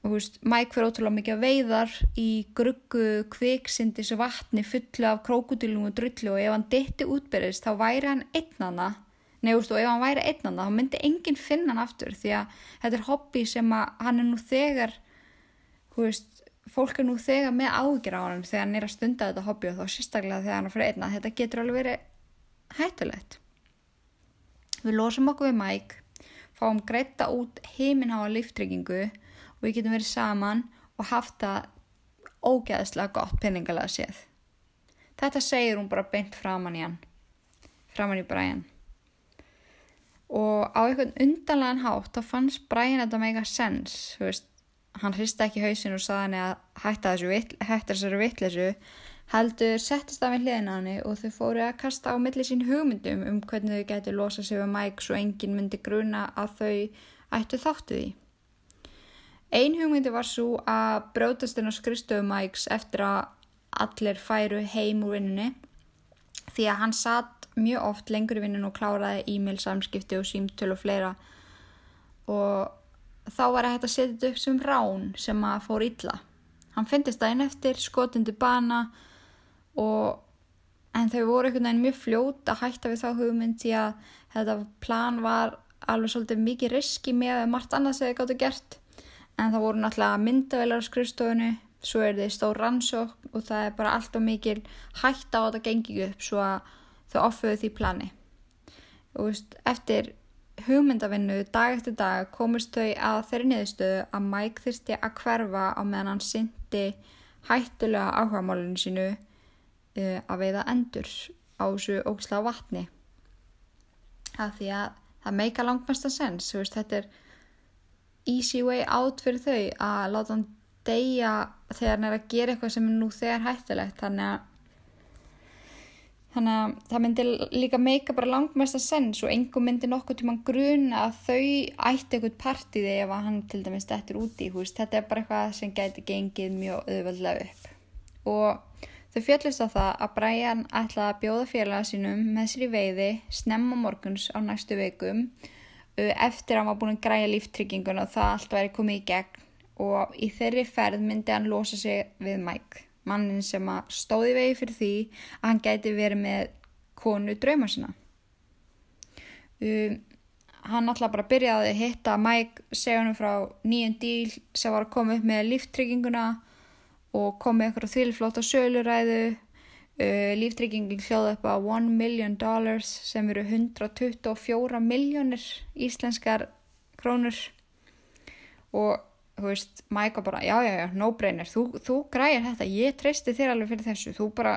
og veist, Mike fyrir ótrúlega mikið að veiðar í gruggu kviksindis vatni fullu af krókudílum og drullu og ef hann ditti útbyrðist þá væri hann einnana Nei, veist, og ef hann væri einnana þá myndi enginn finna hann aftur því að þetta er hobby sem hann er nú þegar hú veist, fólk er nú þegar með ágjur á hann þegar hann er að stunda þetta hobby og þá sérstaklega þegar hann er fyrir einna þetta getur alveg verið hættulegt. Við losum okkur við Mike fáum greita út heiminháa líftryggingu og við getum verið saman og haft það ógeðslega gott penningalega séð. Þetta segir hún bara beint framann í hann framann í Brian. Og á einhvern undanlegan hátt þá fannst Brian þetta mega sens veist, hann hrista ekki hausin og saði henni að hætta þessari vittlesu heldur settist af henni hliðin á henni og þau fóru að kasta á milli sín hugmyndum um hvernig þau getur losa sig við Mike svo enginn myndi gruna að þau ættu þáttu því. Ein hugmyndi var svo að brótast henn á skristofu Mikes eftir að allir færu heim úr vinnunni því að hann satt mjög oft lengur í vinnun og kláraði e-mail samskipti og símtöl og fleira. Og þá var hægt að setja þetta upp sem rán sem að fór illa. Hann finnist það einn eftir skotundi bana og en þau voru einhvern veginn mjög fljót að hætta við þá hugmynd því að þetta plan var alveg svolítið mikið riski með margt annað sem þau gáttu gert. En það voru náttúrulega myndavelar á skrifstofunni svo er þið stór rannsók og það er bara allt og mikil hægt á þetta gengi upp svo að þau offuðu því plani. Og veist, eftir hugmyndavinnu dag eftir dag komist þau að þeirri niðurstöðu að Mike þurfti að hverfa á meðan hann syndi hættulega áhugamálinu sínu uh, að veiða endur á þessu ógislega vatni. Það því að það meika langmesta sens þetta er easy way out fyrir þau að láta hann deyja þegar hann er að gera eitthvað sem nú þegar hættulegt. Þannig að þannig að það myndi líka meika bara langmest að sens og engum myndi nokkuð tíma grun að þau ætti eitthvað partiði ef hann til dæmis dættur úti í hús þetta er bara eitthvað sem gæti gengið mjög auðvöldlega upp. Og þau fjöllist á það að Brian ætlaði að bjóða félaga sínum með sér í veiði snemma morguns á næstu veikum eftir að hann var búin að græja líftryggingun og það allt væri komið í gegn. Og í þeirri ferð myndi hann losa sig við Mike mannin sem að stóði vegi fyrir því að hann gæti verið með konu drauma sinna. Um, hann alltaf bara byrjaði að hitta Mike, segja hann frá nýjum díl sem var að koma upp með líftrygginguna og kom með eitthvað þvílflóta söluræðu. Uh, líftryggingin hljóði upp á 1 million dollars sem eru 124 miljónir íslenskar krónur og þú veist, Mike bara, já, já, já, no brainer. Þú, þú græðir þetta, ég treysti þér alveg fyrir þessu, þú bara,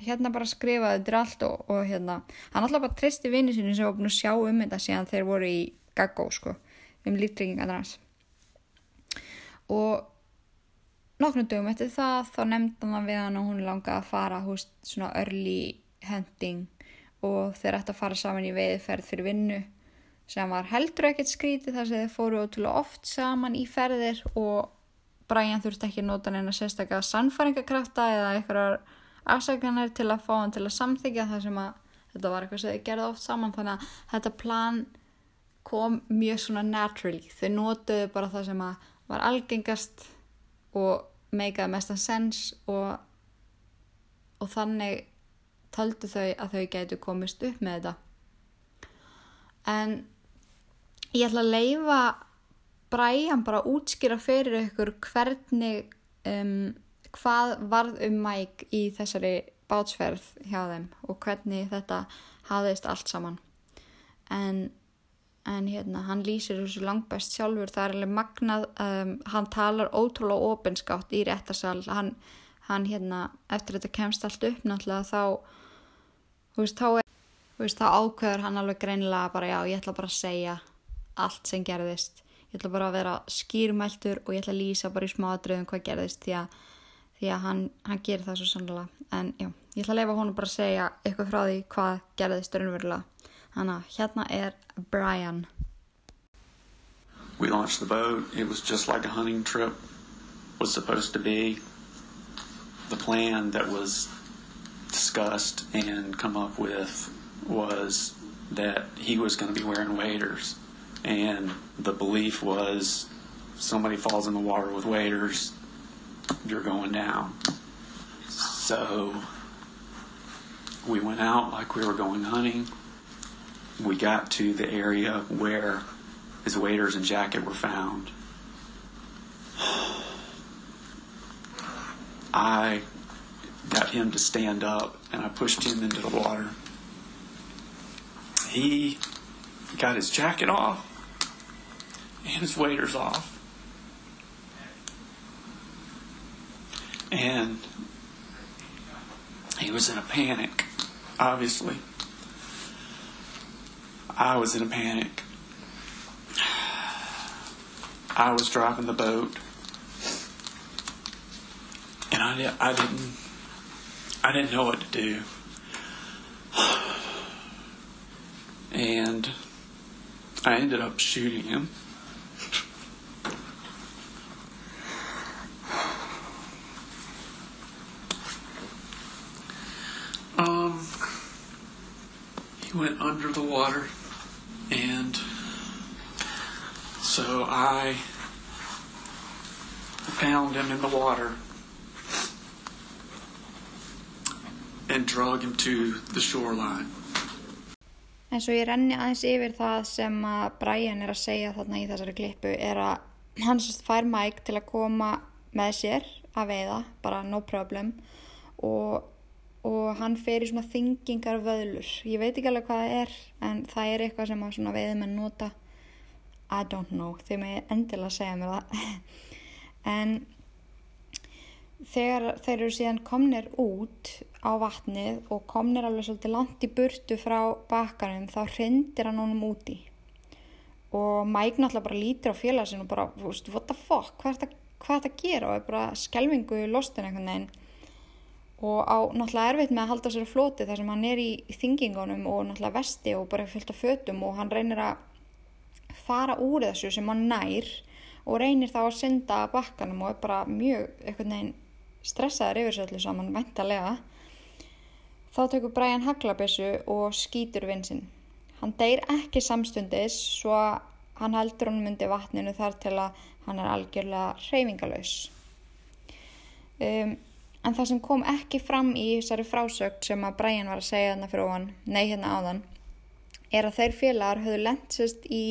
hérna bara skrifaði þetta allt og, og hérna. Hann alltaf bara treysti vinni sinu sem var búin að sjá um þetta síðan þeir voru í gaggó sko, um líftryggingana hans. Og nokkrum dögum eftir það þá nefndi hann við hann og hún langaði að fara húst svona early hunting og þeir ætti að fara saman í veiðferð fyrir vinnu sem var heldur ekkert skrítið þar sem þeir fóru ótrúlega oft saman í ferðir og Brian þurfti ekki nota neina sérstaklega sannfæringakrafta eða einhverjar afsækjanir til að fá hann til að samþykja þar sem að þetta var eitthvað sem þeir gerði oft saman. Þannig að þetta plan kom mjög svona naturally. Þau notuðu bara það sem að var algengast og meikaði mestan sens og, og þannig töldu þau að þau getur komist upp með þetta. En ég ætla að leifa Brian bara útskýra fyrir ykkur hvernig um, hvað varð um Mike í þessari bátsferð hjá þeim og hvernig þetta hafðist allt saman. En, en hérna hann lýsir þessu langbæst sjálfur. Það er alveg magnað um, hann talar ótrúlega ofinskátt í réttarsal. Hann, hann hérna eftir þetta kemst allt upp náttúrulega þá þú veist þá er þú veist þá ákveður hann alveg greinilega bara já ég ætla bara að segja allt sem gerðist. Ég ætla bara að vera skýrmæltur og ég ætla að lýsa bara í smáadröðum hvað gerðist því að, því að hann, hann gerir það svo sannlega en já, ég ætla að lefa honum bara að segja eitthvað frá því hvað gerðist raunverulega. Þannig að hérna er Brian. We launched the boat. It was just like a hunting trip was supposed to be. The plan that was discussed and come up with was that he was going to be wearing waders and the belief was somebody falls in the water with waders, you're going down. So we went out like we were going hunting. We got to the area where his waders and jacket were found. I got him to stand up and I pushed him into the water. He got his jacket off and his waders off. And he was in a panic, obviously. I was in a panic. I was driving the boat, and I, di- I didn't I didn't know what to do. And I ended up shooting him. Under the water, and so I found him in the water and drug him to the shoreline. En svo ég renni aðeins yfir það sem að Brian er að segja þarna í þessari klippu er að sérst fær Mike til að koma með sér að veiða, bara no problem og, og hann fer í svona þingingar vöðlur. Ég veit ekki alveg hvað það er en það er eitthvað sem að svona veiðmenn nota. I don't know, þið með endilega segja mér það. en þegar þeir eru síðan komnir út á vatnið og komnir alveg svolítið langt í burtu frá bakkanum þá hrindir hann honum úti og Mike náttúrulega bara lítir á félagsinn og bara, what the fuck hvað er þetta að gera og er bara skelvingu í lostin einhvern veginn og á náttúrulega erfitt með að halda sér á floti þar sem hann er í þingingunum og náttúrulega vesti og bara fyllt á fötum og hann reynir að fara úr þessu sem hann nær og reynir þá að synda bakkanum og er bara mjög einhvern veginn stressaður yfir sér allir saman væntalega þá tekur Brian haglabessu og skýtur vinsinn hann deyr ekki samstundis svo að hann heldur honum undir vatninu þar til að hann er algjörlega hreyfingalös um, en það sem kom ekki fram í þessari frásögt sem að Brian var að segja þarna fyrir ofan, nei hérna áðan er að þeir félagar höfðu lentsist í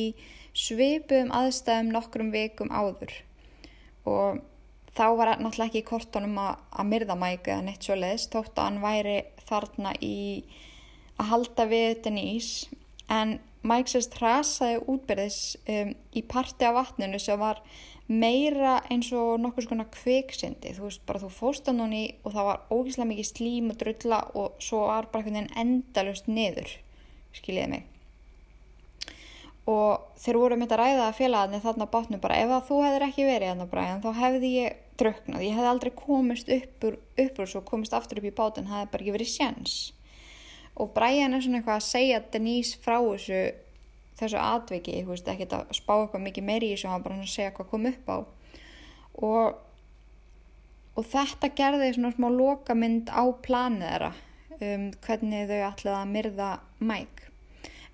svipum aðstæðum nokkrum vikum áður. Og þá var náttúrulega ekki í kortunum að, að myrða Mike eða neitt svo leiðist þótt að hann væri þarna í að halda við Denise. En Mike sérst hrasaði útbyrðis um, í parti af vatninu sem var meira eins og nokkur svona kviksindi, þú veist bara þú fóst hann honni og það var ógíslega mikið slím og drulla og svo var bara einhvern veginn endalust niður, skiljiði mig. Og þeir voru mitt að ræða að félagarnir þarna bátnum bara ef að þú hefðir ekki verið þarna Brian þá hefði ég druknað, ég hefði aldrei komist upp úr, upp úr svo komist aftur upp í bátun, það hefði bara ekki verið sjans og Brian er svona eitthvað að segja Denise frá þessu þessu atviki, þú veist, ekki að spá eitthvað mikið meiri í þessu, hann bara að segja hvað kom upp á. Og og þetta gerði svona smá lokamynd á planið þeirra um hvernig þau ætlaði að myrða Mike.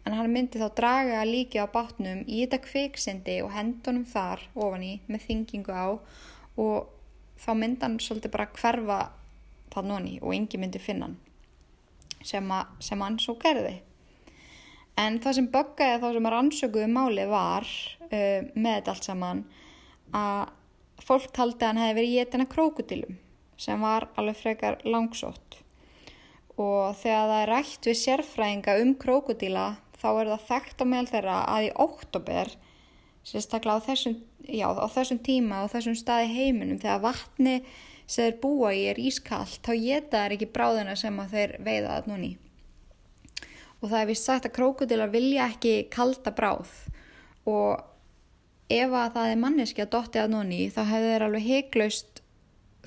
En hann myndi þá draga líki á bátnum í þetta kviksindi og hendunum þar ofan í með þingingu á og þá myndi hann svolítið bara hverfa það noni og yngi myndi finna hann sem, sem hann svo gerði en það sem böggaði þá sem að rannsökuðu máli var uh, með þetta allt saman að fólk taldi að hann hefði verið getin að krókudilum sem var alveg frekar langsótt. Og þegar það er rætt við sérfræðinga um krókudíla þá er það þekkt á meðal þeirra að í oktober sérstaklega á þessum, já, á þessum tíma og þessum staði heiminum þegar vatni sem þeir búa í er ískallt þá geta þeir ekki bráðina sem þeir veiða það núni og það er vist sagt að krókudílar vilja ekki kalda bráð. Og ef að það er manneski að dotti að núni þá hefur þeir alveg heiklaust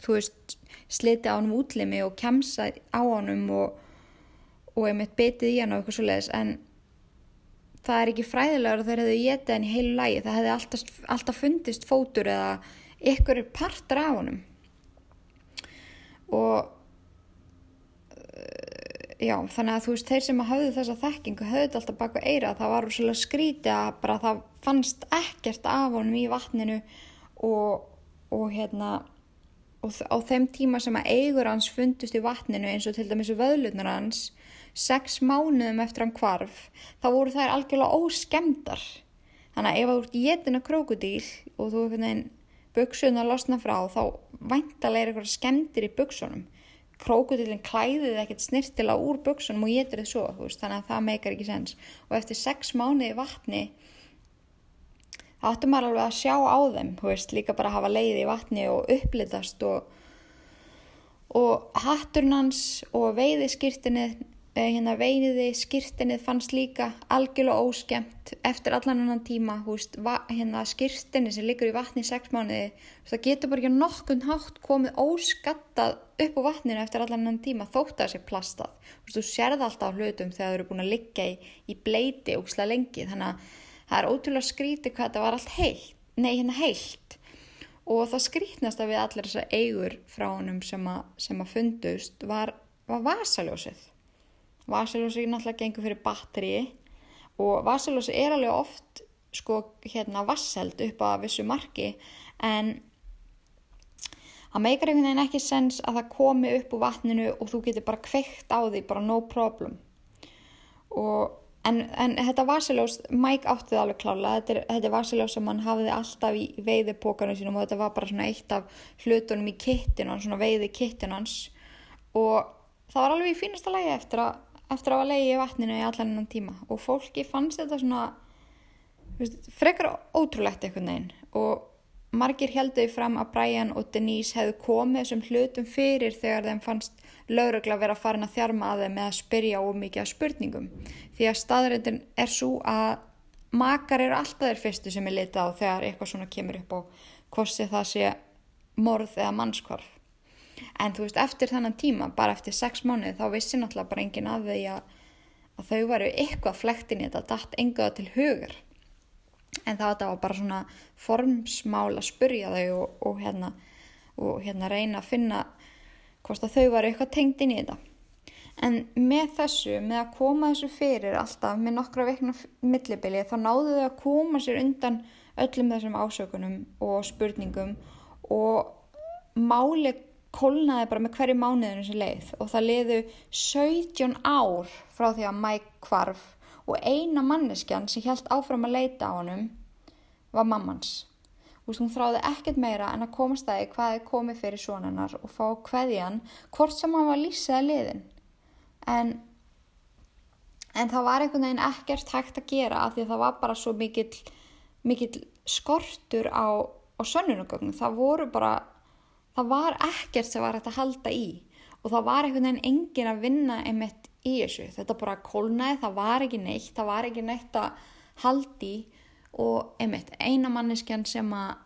þú veist sliti á hann útlimi og kemsa á honum og, og einmitt betið í hann og eitthvað svo leiðis en það er ekki fræðilegur að þeir hefðu getið hann í heilu lægi það hefði alltaf, alltaf fundist fótur eða ykkur er partur á honum. Og já, þannig að þú veist, þeir sem hafðu þessa þekkingu höfðu alltaf baka eira, það var svolítið skrítið að bara það fannst ekkert af honum í vatninu og, og hérna og á þeim tíma sem að eigur hans fundust í vatninu eins og til dæmis vöðlunar hans sex mánuðum eftir hann kvarf þá voru þær algjörlega óskemdar þannig að ef þú ert í jetin að krókudíl og þú buksuðin að losna frá þá væntalega er eitthvað skemmtir í buksunum krókudillin klæðið ekkert snirtila úr buksunum og getur þið svo veist, þannig að það meikar ekki sens. Og eftir sex mánuði vatni þá ættum maður alveg að sjá á þeim veist, líka bara að hafa leið í vatni og upplitast og, og hatturinn hans og veiðiskirtinni Eh, hérna veiniði, skirtinið fannst líka algjörlega óskemmt eftir allan annan tíma, húst, hérna skirtinið sem liggur í vatni í sex mánuði, það getur bara ekki nokkun hátt komið óskattað upp á vatninu eftir allan annan tíma þótt að það sé plastað, húst, þú sérð alltaf hlutum þegar þú eru búin að liggja í, í bleiti ógsla lengi, þannig að það er ótrúlega skrítið hvað þetta var allt heilt, nei hérna heilt. Og það skrítnast að við allir þessar eigur frá honum sem að, sem að fundust var, var er náttúrulega gengur fyrir batteri og vasiljósi er alveg oft sko hérna vasseld upp að vissu marki en það meikar einhvern veginn ekki sens að það komi upp úr vatninu og þú getur bara kveikt á því, bara no problem. Og En, en þetta varsiljós, Mike átti það alveg klála, þetta þetta varsiljós sem hann hafiði alltaf í veiðipókanu sínum og þetta var bara svona eitt af hlutunum í kittinu, svona veiði kittinu hans. Og það var alveg í fínasta lægi eftir að eftir að hafa leiði í vatninu í allan enn tíma. Og fólki fannst þetta svona veist, frekar ótrúlegt eitthvað neginn og margir helduði fram að Brian og Denise hefðu komið þessum hlutum fyrir þegar þeim fannst laurugla vera farin að þjarma að þeim með að spyrja ómikið af spurningum. Því að staðrættin er svo að makar eru alltaf þeir fyrstu sem er litið á þegar eitthvað svona kemur upp á hvort það sé morð eða mannskvarf en þú veist eftir þannan tíma bara eftir sex mánuði þá vissi náttúrulega bara engin að þau að, að þau varu eitthvað flektin í þetta dætt engaða til hugur en það var bara svona formsmál að spurja þau og, og, hérna, og hérna reyna að finna hvort að þau varu eitthvað tengt inn í þetta. En með þessu, með að koma þessu fyrir alltaf með nokkra veikna millibili þá náðu þau að koma sér undan öllum þessum ásökunum og spurningum og máli kólnaði bara með hverju mánuðinu sem leið og það leiðu 17 ár frá því að Mike kvarf og eina manneskjan sem held áfram að leita á honum var mammans. Veist, hún þráði ekkert meira en að komast aðeins hvaði komið fyrir svonarnar og fá hvaðjan hvort sem hann var lísaði liðin. En, en það var einhvern veginn ekkert hægt að gera af því að það var bara svo mikill, mikill skortur á, á sönnunugögnum. Það voru bara það var ekkert sem var hægt að halda í og það var einhvern veginn engin að vinna einmitt í þessu, þetta bara kólnaði, það var ekki neitt, það var ekki neitt að haldi og einmitt eina manneskjan sem að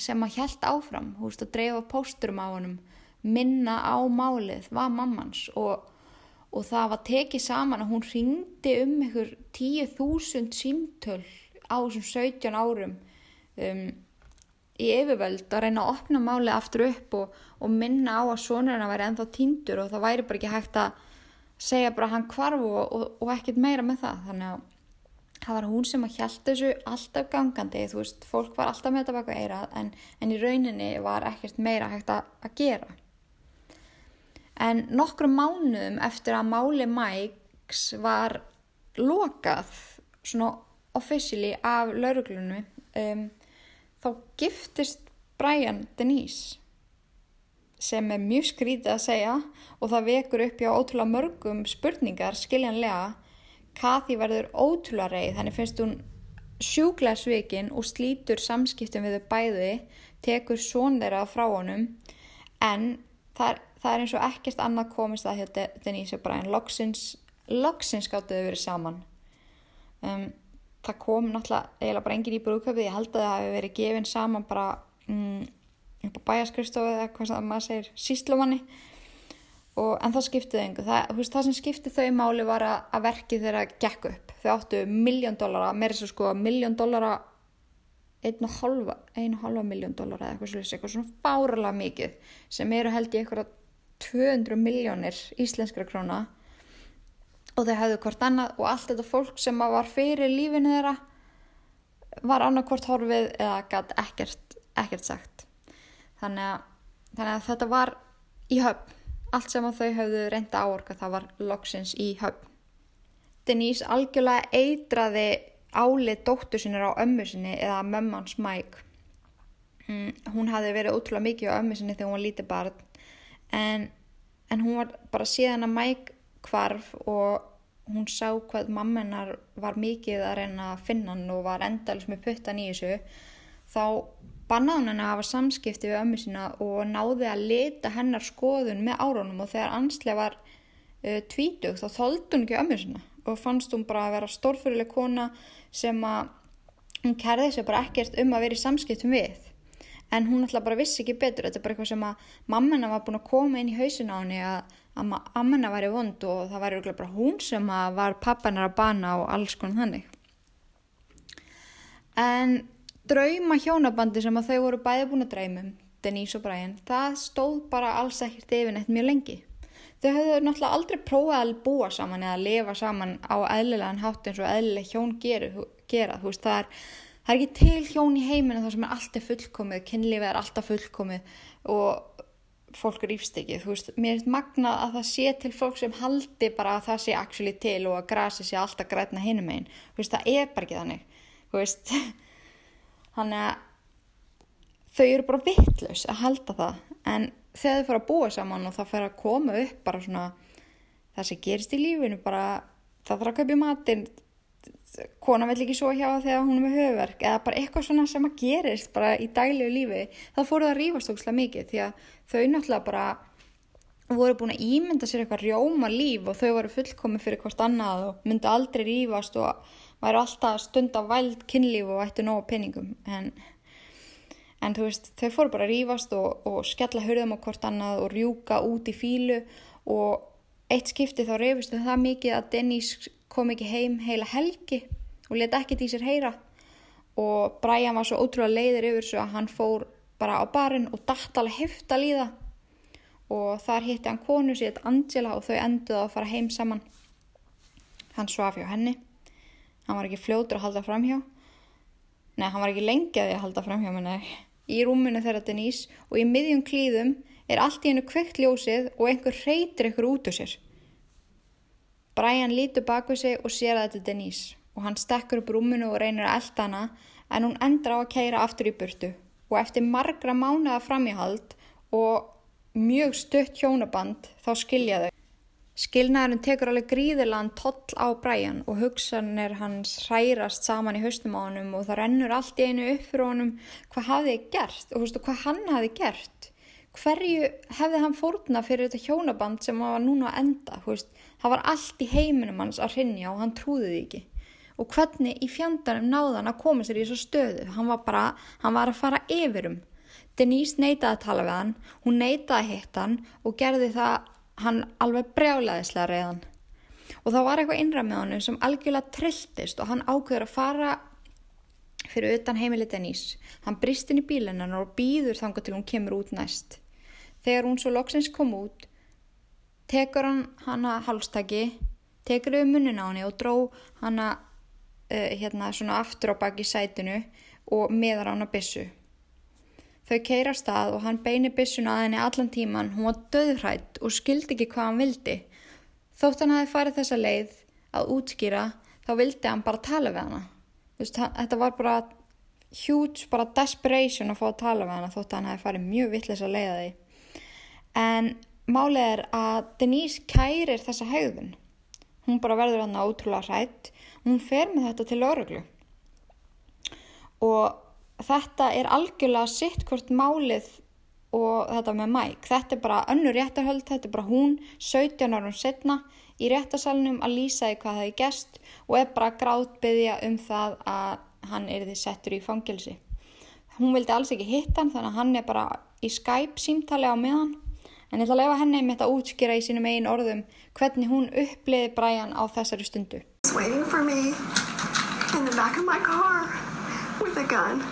sem að hjælt áfram, hú veist að dreifa pósturum á honum, minna á málið, var mammans og, og það var tekið saman að hún ringdi um einhver 10.000 símtöl á þessum 17 árum um í yfirvöld að reyna að opna máli aftur upp og, og minna á að sonurinn að vera ennþá týndur og það væri bara ekki hægt að segja bara hann kvarfu og, og, og ekkert meira með það. Þannig að það var hún sem að hjælta þessu alltaf gangandi. Þú veist, fólk var alltaf með þetta baka eirað en, en í rauninni var ekkert meira hægt að, að gera. En nokkru mánuðum eftir að máli Mæks var lokað svona officially af lauruglunum um þá giftist Brian Denise sem er mjög skrítið að segja og það vekur upp hjá ótrúlega mörgum spurningar skiljanlega. Kathy verður ótrúlega reið þannig finnst hún sjúklega svikin og slítur samskiptum við þau bæði tekur són þeirra frá honum. En það er, það er eins og ekkert annað komist að hjá Denise og Brian. Loksins, loksins gáttuðu verið saman. Um það kom náttúrulega eiginlega bara engin í brúköpið, ég held að það hefði verið gefin saman bara mm, bæjaskristofu eða hvað sem maður segir síslumanni og, en það skiptið engu, það, veist, það sem skiptið þau máli var að, að verki þeirra gekk upp, þau áttu miljón dollara, mér er svo sko miljón dollara einu halva, halva miljón dollara eða eitthvað slúðis, eitthvað svona báralega mikið sem eru held í eitthvað 200 miljónir íslenskra króna og þau hafðu hvort annað og allt þetta fólk sem var fyrir lífinu þeirra var annarkvort horfið eða gæti ekkert, ekkert sagt. Þannig að, þannig að þetta var í höfn. Allt sem þau hafðu reynda áorka það var loksins í höfn. Denise algjörlega eitraði álið dóttur sinni á ömmu sinni eða mömmans mæk mm, hún hafði verið ótrúlega mikið á ömmu sinni þegar hún var lítið barn. En, en hún var bara síðan að mæk kvarf og hún sá hvað mammenar var mikið að reyna að finna hann og var endalins með puttan í þessu þá bannaði henni að hafa samskipti við ömmu sína og náði að leta hennar skoðun með árónum og þegar anslega var uh, tvítug þá þóldi hún ekki ömmu sína og fannst hún bara að vera stórfyrirlega kona sem að hún kærði sig bara ekkert um að vera í samskiptum við. En hún alltaf bara vissi ekki betur. Þetta er bara eitthvað sem að mammina var búin að koma inn í hausin á henni að að ammena væri vond og það væri bara hún sem var pappanar að bana og alls konar þannig. En drauma hjónabandi sem að þau voru bæði búin að draumum Denise og Brian, það stóð bara alls ekkert yfir neitt mjög lengi. Þau höfðu náttúrulega aldrei prófað að búa saman eða að lifa saman á eðlilegan hátt eins og eðlileg hjón gera þú veist það er, það er ekki til hjón í heiminu þar sem er alltaf fullkomið kynlífið er alltaf fullkomið og fólk rýfst ekki, þú veist, mér er magnað að það sé til fólk sem haldi bara að það sé actually til og að grasi sé alltaf grætna hinum einn, þú veist, það er bara ekki þannig, þú veist, þannig að þau eru bara vittlaus að halda það, en þegar þau fara að búa saman og það fer að koma upp bara svona það sem gerist í lífinu, bara það þarf að köpja matinn, kona vill ekki svo hjá þegar hún er með höfverk eða bara eitthvað svona sem að gerist bara í daglegu lífi, þá fóru það að rífast ógislega mikið því að þau náttúrulega bara voru búin að ímynda sér eitthvað rjóma líf og þau voru fullkomi fyrir hvort annað og myndi aldrei rífast og væri alltaf stund á væld kynlíf og ættu nógu pinningum en, en þú veist, þau fóru bara að rífast og, og skella hörðum á hvort annað og rjúka út í fílu og eitt skipti þá reyfistu það mikið að Denise kom ekki heim heila helgi og leti ekkert í sér heyra. Og Brian var svo ótrúlega leiðir yfir svo að hann fór bara á barinn og dætt alveg hefta líða og þar hitti hann konu sér Angela og þau enduði að fara heim saman. Hann svaf hjá henni. Hann var ekki fljótur að halda fram hjá nei, hann var ekki lengjaði að halda fram hjá menna í rúmunu þeirra Denise og í miðjum klíðum er allt í hennu kveikt ljósið og einhver reytir einhver út úr sér Brian lítur bak við sig og sér að þetta er Denise og hann stekkur upp rúmunu og reynir að elda hana en hún endur á að keira aftur í burtu og eftir margra mánuða framíhald og mjög stutt hjónaband þá skilja þau. Skilnaðurinn tekur alveg gríðilegan toll á Brian og hugsanir hans hrærast saman í haustum á honum og það rennur allt í einu upp fyrir honum hvað hafði gert og veistu, hvað hann hafði gert. Hverju hefði hann fórna fyrir þetta hjónaband sem var núna að enda? Veist, það var allt í heiminum hans að hrinja og hann trúði því ekki. Og hvernig í fjandarnum náðan að koma sér í þessu stöðu? Hann var bara, hann var að fara yfirum. Denise neytaði að tala við hann, hún neytaði að hitta hann og gerði það hann alveg brjálaðislega reyðan. Og það var eitthvað innræð með honum sem algjörlega trilltist og hann ákveður að fara fyrir utan heimili Denise. Hann brist inn í bílinnan og býður þanga til hún kemur út næst. Þegar hún svo loksins kom út, tekur hann hana halstaki, tekur þau munnin á henni og dró hana uh, hérna svona aftur á baki sætinu og meðar hann að bissu. Þau keira stað og hann beini bissun að henni allan tíman, hún var döðhrætt og skildi ekki hvað hann vildi. Þótt hann hafi farið þessa leið að útskýra, þá vildi hann bara tala við hana. Veist, þetta var bara huge, bara desperation að fá að tala við hana þótt hann hafi farið mjög vittlis að leiða því en málið er að Denise kærir þessa haugðun hún bara verður hann ótrúlega hrætt hún fer með þetta til öruglu og þetta er algjörlega sitt hvort málið og þetta með mæk þetta er bara önnur réttarhöld þetta er bara hún 17 árum setna í réttarsalunum að lýsa því hvað það er gest og er bara gráðbyðja um það að hann er því settur í fangilsi hún vildi alls ekki hitta hann þannig að hann er bara í Skype símtali á meðan en ég ætla að lefa henni með þetta að útskýra í sínum einn orðum hvernig hún uppliði Brian á þessari stundu. waiting for me in the back of my car with a gun.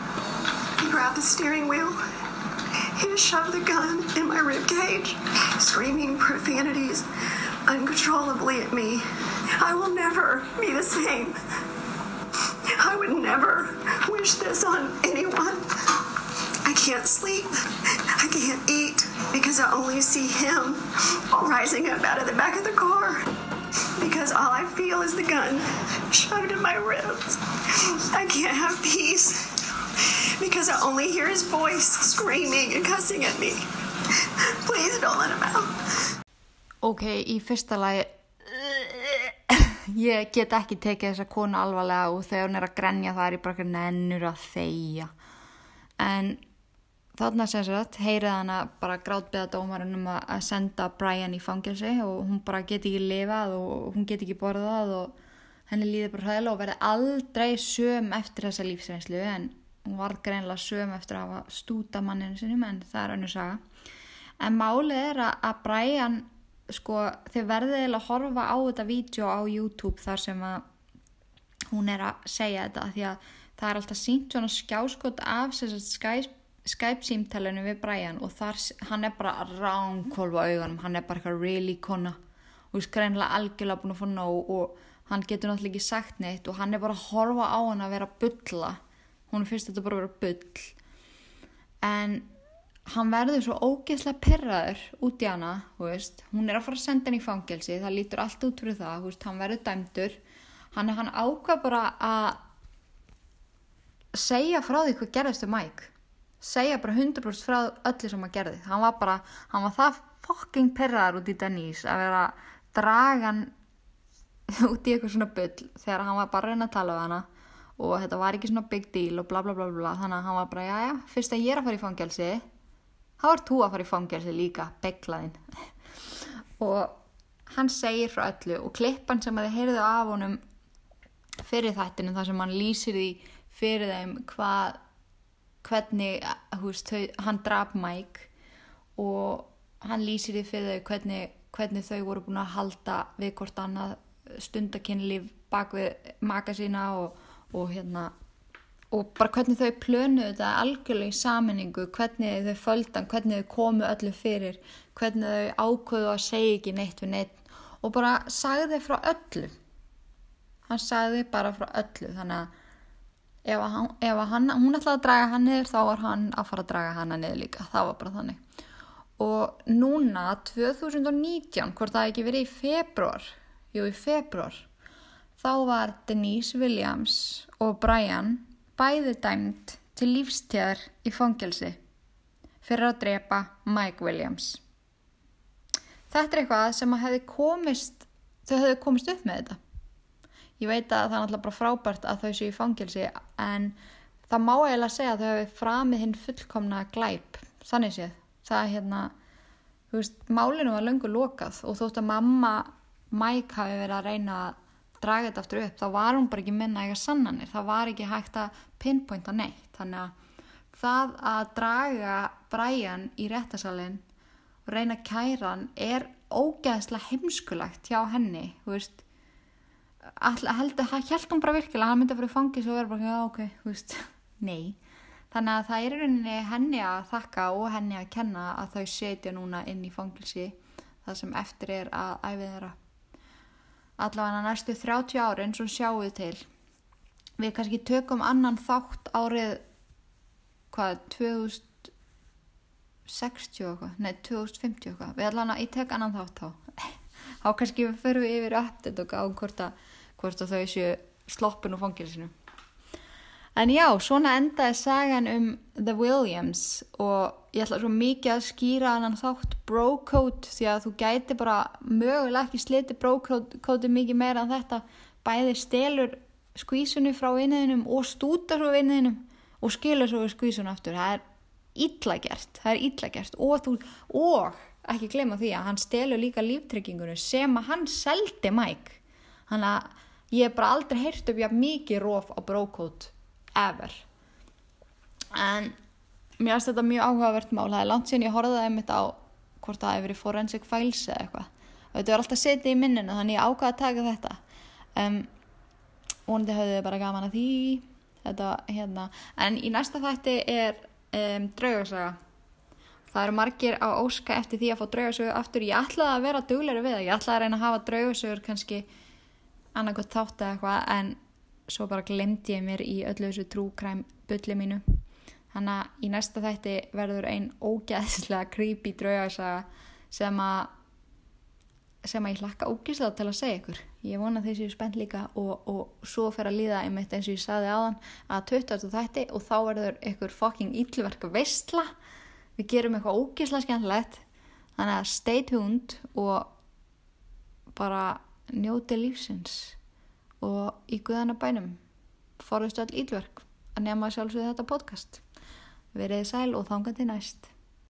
He grabbed the steering wheel. He shoved the gun in my rib cage, screaming profanities uncontrollably at me. I will never be the same. I would never wish this on anyone. I can't sleep. I can't eat because I only see him rising up out of the back of the car. Because all I feel is the gun shoved in my ribs. I can't have peace. because I only hear his voice screaming and cussing at me. Please don't let him out. Ok, í fyrsta lagi ég get ekki tekið þessa konu alvarlega og þegar hún er að grenja það er ég bara ekki nennur að þeia en þarna sem sagt heyrið hana bara grátbeða dómarinn um að að senda Brian í fangelsi og hún bara get ekki lifað og hún get ekki borðað og henni líður bara hræðilega og verði aldrei söm eftir þessa lífsreynslu en hún var greinlega söm eftir að hafa stúta manninu sinum en það er önnur saga. En málið er að, að Brian sko þið verðið að horfa á þetta vídeo á YouTube þar sem að hún er að segja þetta því að það er alltaf sínt svona skjáskot af sem sagt, Skype, Skype símtælinu við Brian og þar, hann er bara ránkólfa augunum, hann er bara eitthvað really kona. Og ég skrænlega algjörlega búin að fá nóg og hann getur náttúrulega ekki sagt neitt og hann er bara að horfa á hann að vera að bulla. Hún finnst þetta bara að vera bull. En hann verður svo ógeðslega perraður út í hana, hún er að fara að senda hann í fangelsi, það lítur allt út fyrir það, veist, hann verður dæmdur, hann, hann ákvað bara að segja frá því hvað gerðist um Mike, segja bara 100% frá öllu sem hann gerði, hann var bara, hann var það fucking perraður út í Denise að vera að draga hann út í eitthvað svona bull þegar hann var bara að reyna að tala við hana og þetta var ekki svona big deal og bla bla bla bla. Þannig að hann var bara, já já, fyrst að ég er að fara í fangelsi þá er þú að fara í fangelsi líka, beglaðinn og hann segir frá öllu og klippan sem að þið heyrðu af honum fyrir þættinu þar sem hann lýsir því fyrir þeim hvað hvernig húst, þau, hann draf Mike og hann lýsir því fyrir þau hvernig, hvernig þau voru búin að halda við hvort annað stundakinnlíf bak við maka sína og, og hérna og bara hvernig þau plönuðu þetta algjörlega í saminningu, hvernig þau földan, hvernig þau komu öllu fyrir, hvernig þau ákvöðu að segja ekki neitt við neitt og bara sagði frá öllu. Hann sagði bara frá öllu, þannig að ef, hann, ef hann, hún ætlaði að draga hann niður þá var hann að fara að draga hann niður líka, það var bara þannig. Og núna 2019, hvort það ekki verið í februar, jú í februar, þá var Denise Williams og Brian bæði dæmt til lífstíðar í fangelsi fyrir að drepa Mike Williams. Þetta er eitthvað sem að hefði komist, þau hefði komist upp með þetta. Ég veit að það er náttúrulega bara frábært að þau séu í fangelsi en það má eiginlega segja að þau hefði framið hinn fullkomna glæp, þannig séð. Það er hérna, þú veist, málinu var löngu lokað og þótt að mamma Mike hafi verið að reyna að draga þetta aftur upp, þá var hún bara ekki minna eitthvað sannanir, það var ekki hægt að pinpointa neitt, þannig að það að draga Brian í réttasalinn og reyna að kæra hann er ógeðslega heimskulagt hjá henni, þú veist held hún bara virkilega hann myndi að fyrir fangis og vera bara, já ok, þú veist nei, þannig að það er rauninni henni að þakka og henni að kenna að þau setja núna inn í fangilsi það sem eftir er að æfið þeirra. Allavega næstu 30 ári eins og sjáum við til. Við kannski tökum annan þátt árið hvað, 2060 eitthvað, nei 2050 eitthvað. Við allavega, ég tek annan þátt þá þá kannski við förum við yfir uppdætt og á hvort að, hvort að þau séu sloppin og fangilsinu en já, svona endaði sagan um The Williams og ég ætla svo mikið að skýra annan þátt bro-code því að þú gæti bara mögulega ekki sliti bro-code mikið meira en þetta. Bæði stelur skvísunni frá vinniðinum og stútar svo vinniðinum og skilur svo skvísunni aftur. Það er illa gert, það er illa gert. Og, þú, og ekki glemja því að hann stelur líka líftryggingunum sem að hann seldi Mike. Hann að ég hef bara aldrei heyrt upp jafn mikið róf á bro-code ever. En mér finnst þetta mjög áhugavert mál. Það er langt síðan ég horfaði einmitt á hvort það hefur verið forensic files eða eitthvað. Þetta var alltaf setið í minninu þannig ég ákvaði að taka þetta. Um, vonandi hafði þið bara gaman að því. Þetta hérna. En í næsta þætti er um, draugarsaga það eru margir á óska eftir því að fá draugarsögur aftur ég ætlaði að vera dugleiri við það ég ætlaði að reyna að hafa draugarsögur kannski annarkot þátt eða eitthvað en svo bara glemdi ég mér í öllu þessu trúkræm bulli mínu Þannig að í næsta þætti verður einn ógæðslega creepy draugarsaga sem að sem að ég hlakka ógæðslega til að segja ykkur. ég vona þeir séu spennt líka og, og svo fer að líða einmitt eins og ég saði áðan að 20. þætti og þá verður ykkur fucking íllverk veistla við gerum eitthvað ógislega skemmtilegt. Þannig að stay tuned og bara njóti lífsins. Og í guðana bænum forðust öll íllverk að nema sjálfsögðu þetta podcast. Verið sæl og þangandi næst